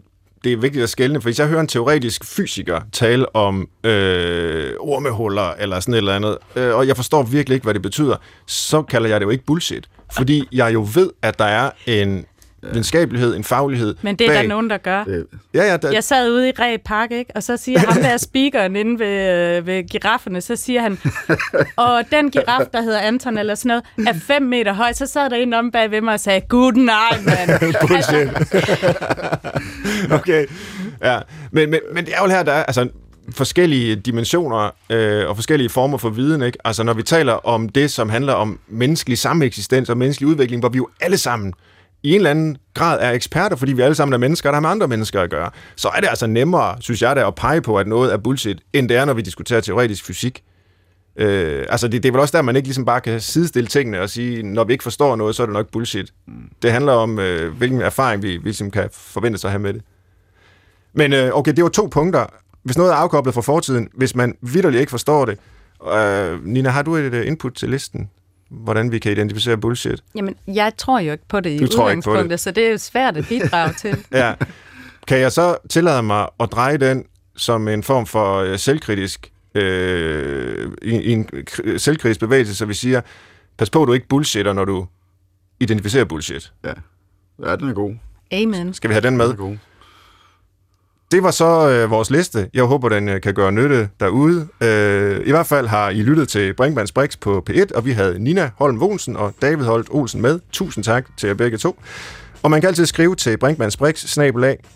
S2: det er vigtigt at skelne, for hvis jeg hører en teoretisk fysiker tale om øh, ormehuller eller sådan et eller andet, øh, og jeg forstår virkelig ikke, hvad det betyder, så kalder jeg det jo ikke bullshit. Fordi jeg jo ved, at der er en videnskabelighed, en faglighed
S1: Men det er
S2: bag.
S1: der nogen, der gør.
S4: det,
S2: Ja, ja, der,
S1: Jeg sad ude i Ræ Park, ikke? og så siger ham der speakeren inde ved, øh, ved girafferne, så siger han, og den giraf, der hedder Anton eller sådan noget, er 5 meter høj. Så sad der en om bag ved mig og sagde, good night, mand.
S2: Bullshit. okay. Ja. Men, men, men det er jo her, der er altså, forskellige dimensioner øh, og forskellige former for viden. Ikke? Altså når vi taler om det, som handler om menneskelig sameksistens og menneskelig udvikling, hvor vi jo alle sammen i en eller anden grad er eksperter, fordi vi alle sammen er mennesker, der har med andre mennesker at gøre, så er det altså nemmere, synes jeg, da, at pege på, at noget er bullshit, end det er, når vi diskuterer teoretisk fysik. Øh, altså det, det er vel også der, man ikke ligesom bare kan sidestille tingene og sige, når vi ikke forstår noget, så er det nok bullshit. Det handler om, øh, hvilken erfaring vi, vi ligesom kan forvente sig at have med det. Men øh, okay, det var to punkter. Hvis noget er afkoblet fra fortiden, hvis man vidderligt ikke forstår det. Øh, Nina, har du et øh, input til listen? Hvordan vi kan identificere bullshit?
S1: Jamen, jeg tror jo ikke på det i
S2: Du på det.
S1: udgangspunktet, så det er jo svært at bidrage til.
S2: Ja. Kan jeg så tillade mig at dreje den som en form for øh, selvkritisk, øh, i, i en kri- selvkritisk bevægelse, så vi siger, pas på, at du ikke bullshitter, når du identificerer bullshit.
S4: ja. ja, den er god.
S1: Amen.
S2: Skal vi have den med?
S4: Den er god.
S2: Det var så øh, vores liste. Jeg håber, den øh, kan gøre nytte derude. Øh, I hvert fald har I lyttet til Brinkmanns Brix på P1, og vi havde Nina Holm Olsen og David Holt Olsen med. Tusind tak til jer begge to. Og man kan altid skrive til Brinkmanns Brix,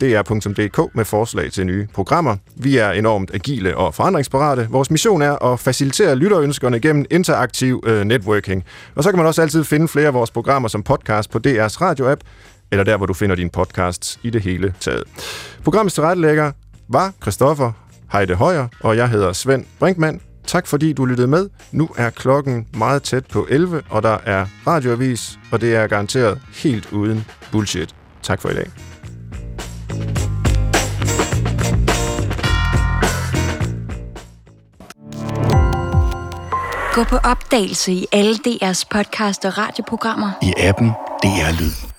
S2: dr.dk med forslag til nye programmer. Vi er enormt agile og forandringsparate. Vores mission er at facilitere lytterønskerne gennem interaktiv øh, networking. Og så kan man også altid finde flere af vores programmer som podcast på DR's radio-app, eller der, hvor du finder dine podcasts i det hele taget. Programmets tilrettelægger var Christoffer Heide Højer, og jeg hedder Svend Brinkmann. Tak fordi du lyttede med. Nu er klokken meget tæt på 11, og der er radioavis, og det er garanteret helt uden bullshit. Tak for i dag.
S5: Gå på opdagelse i alle DR's podcast og radioprogrammer.
S6: i appen DR Lyd.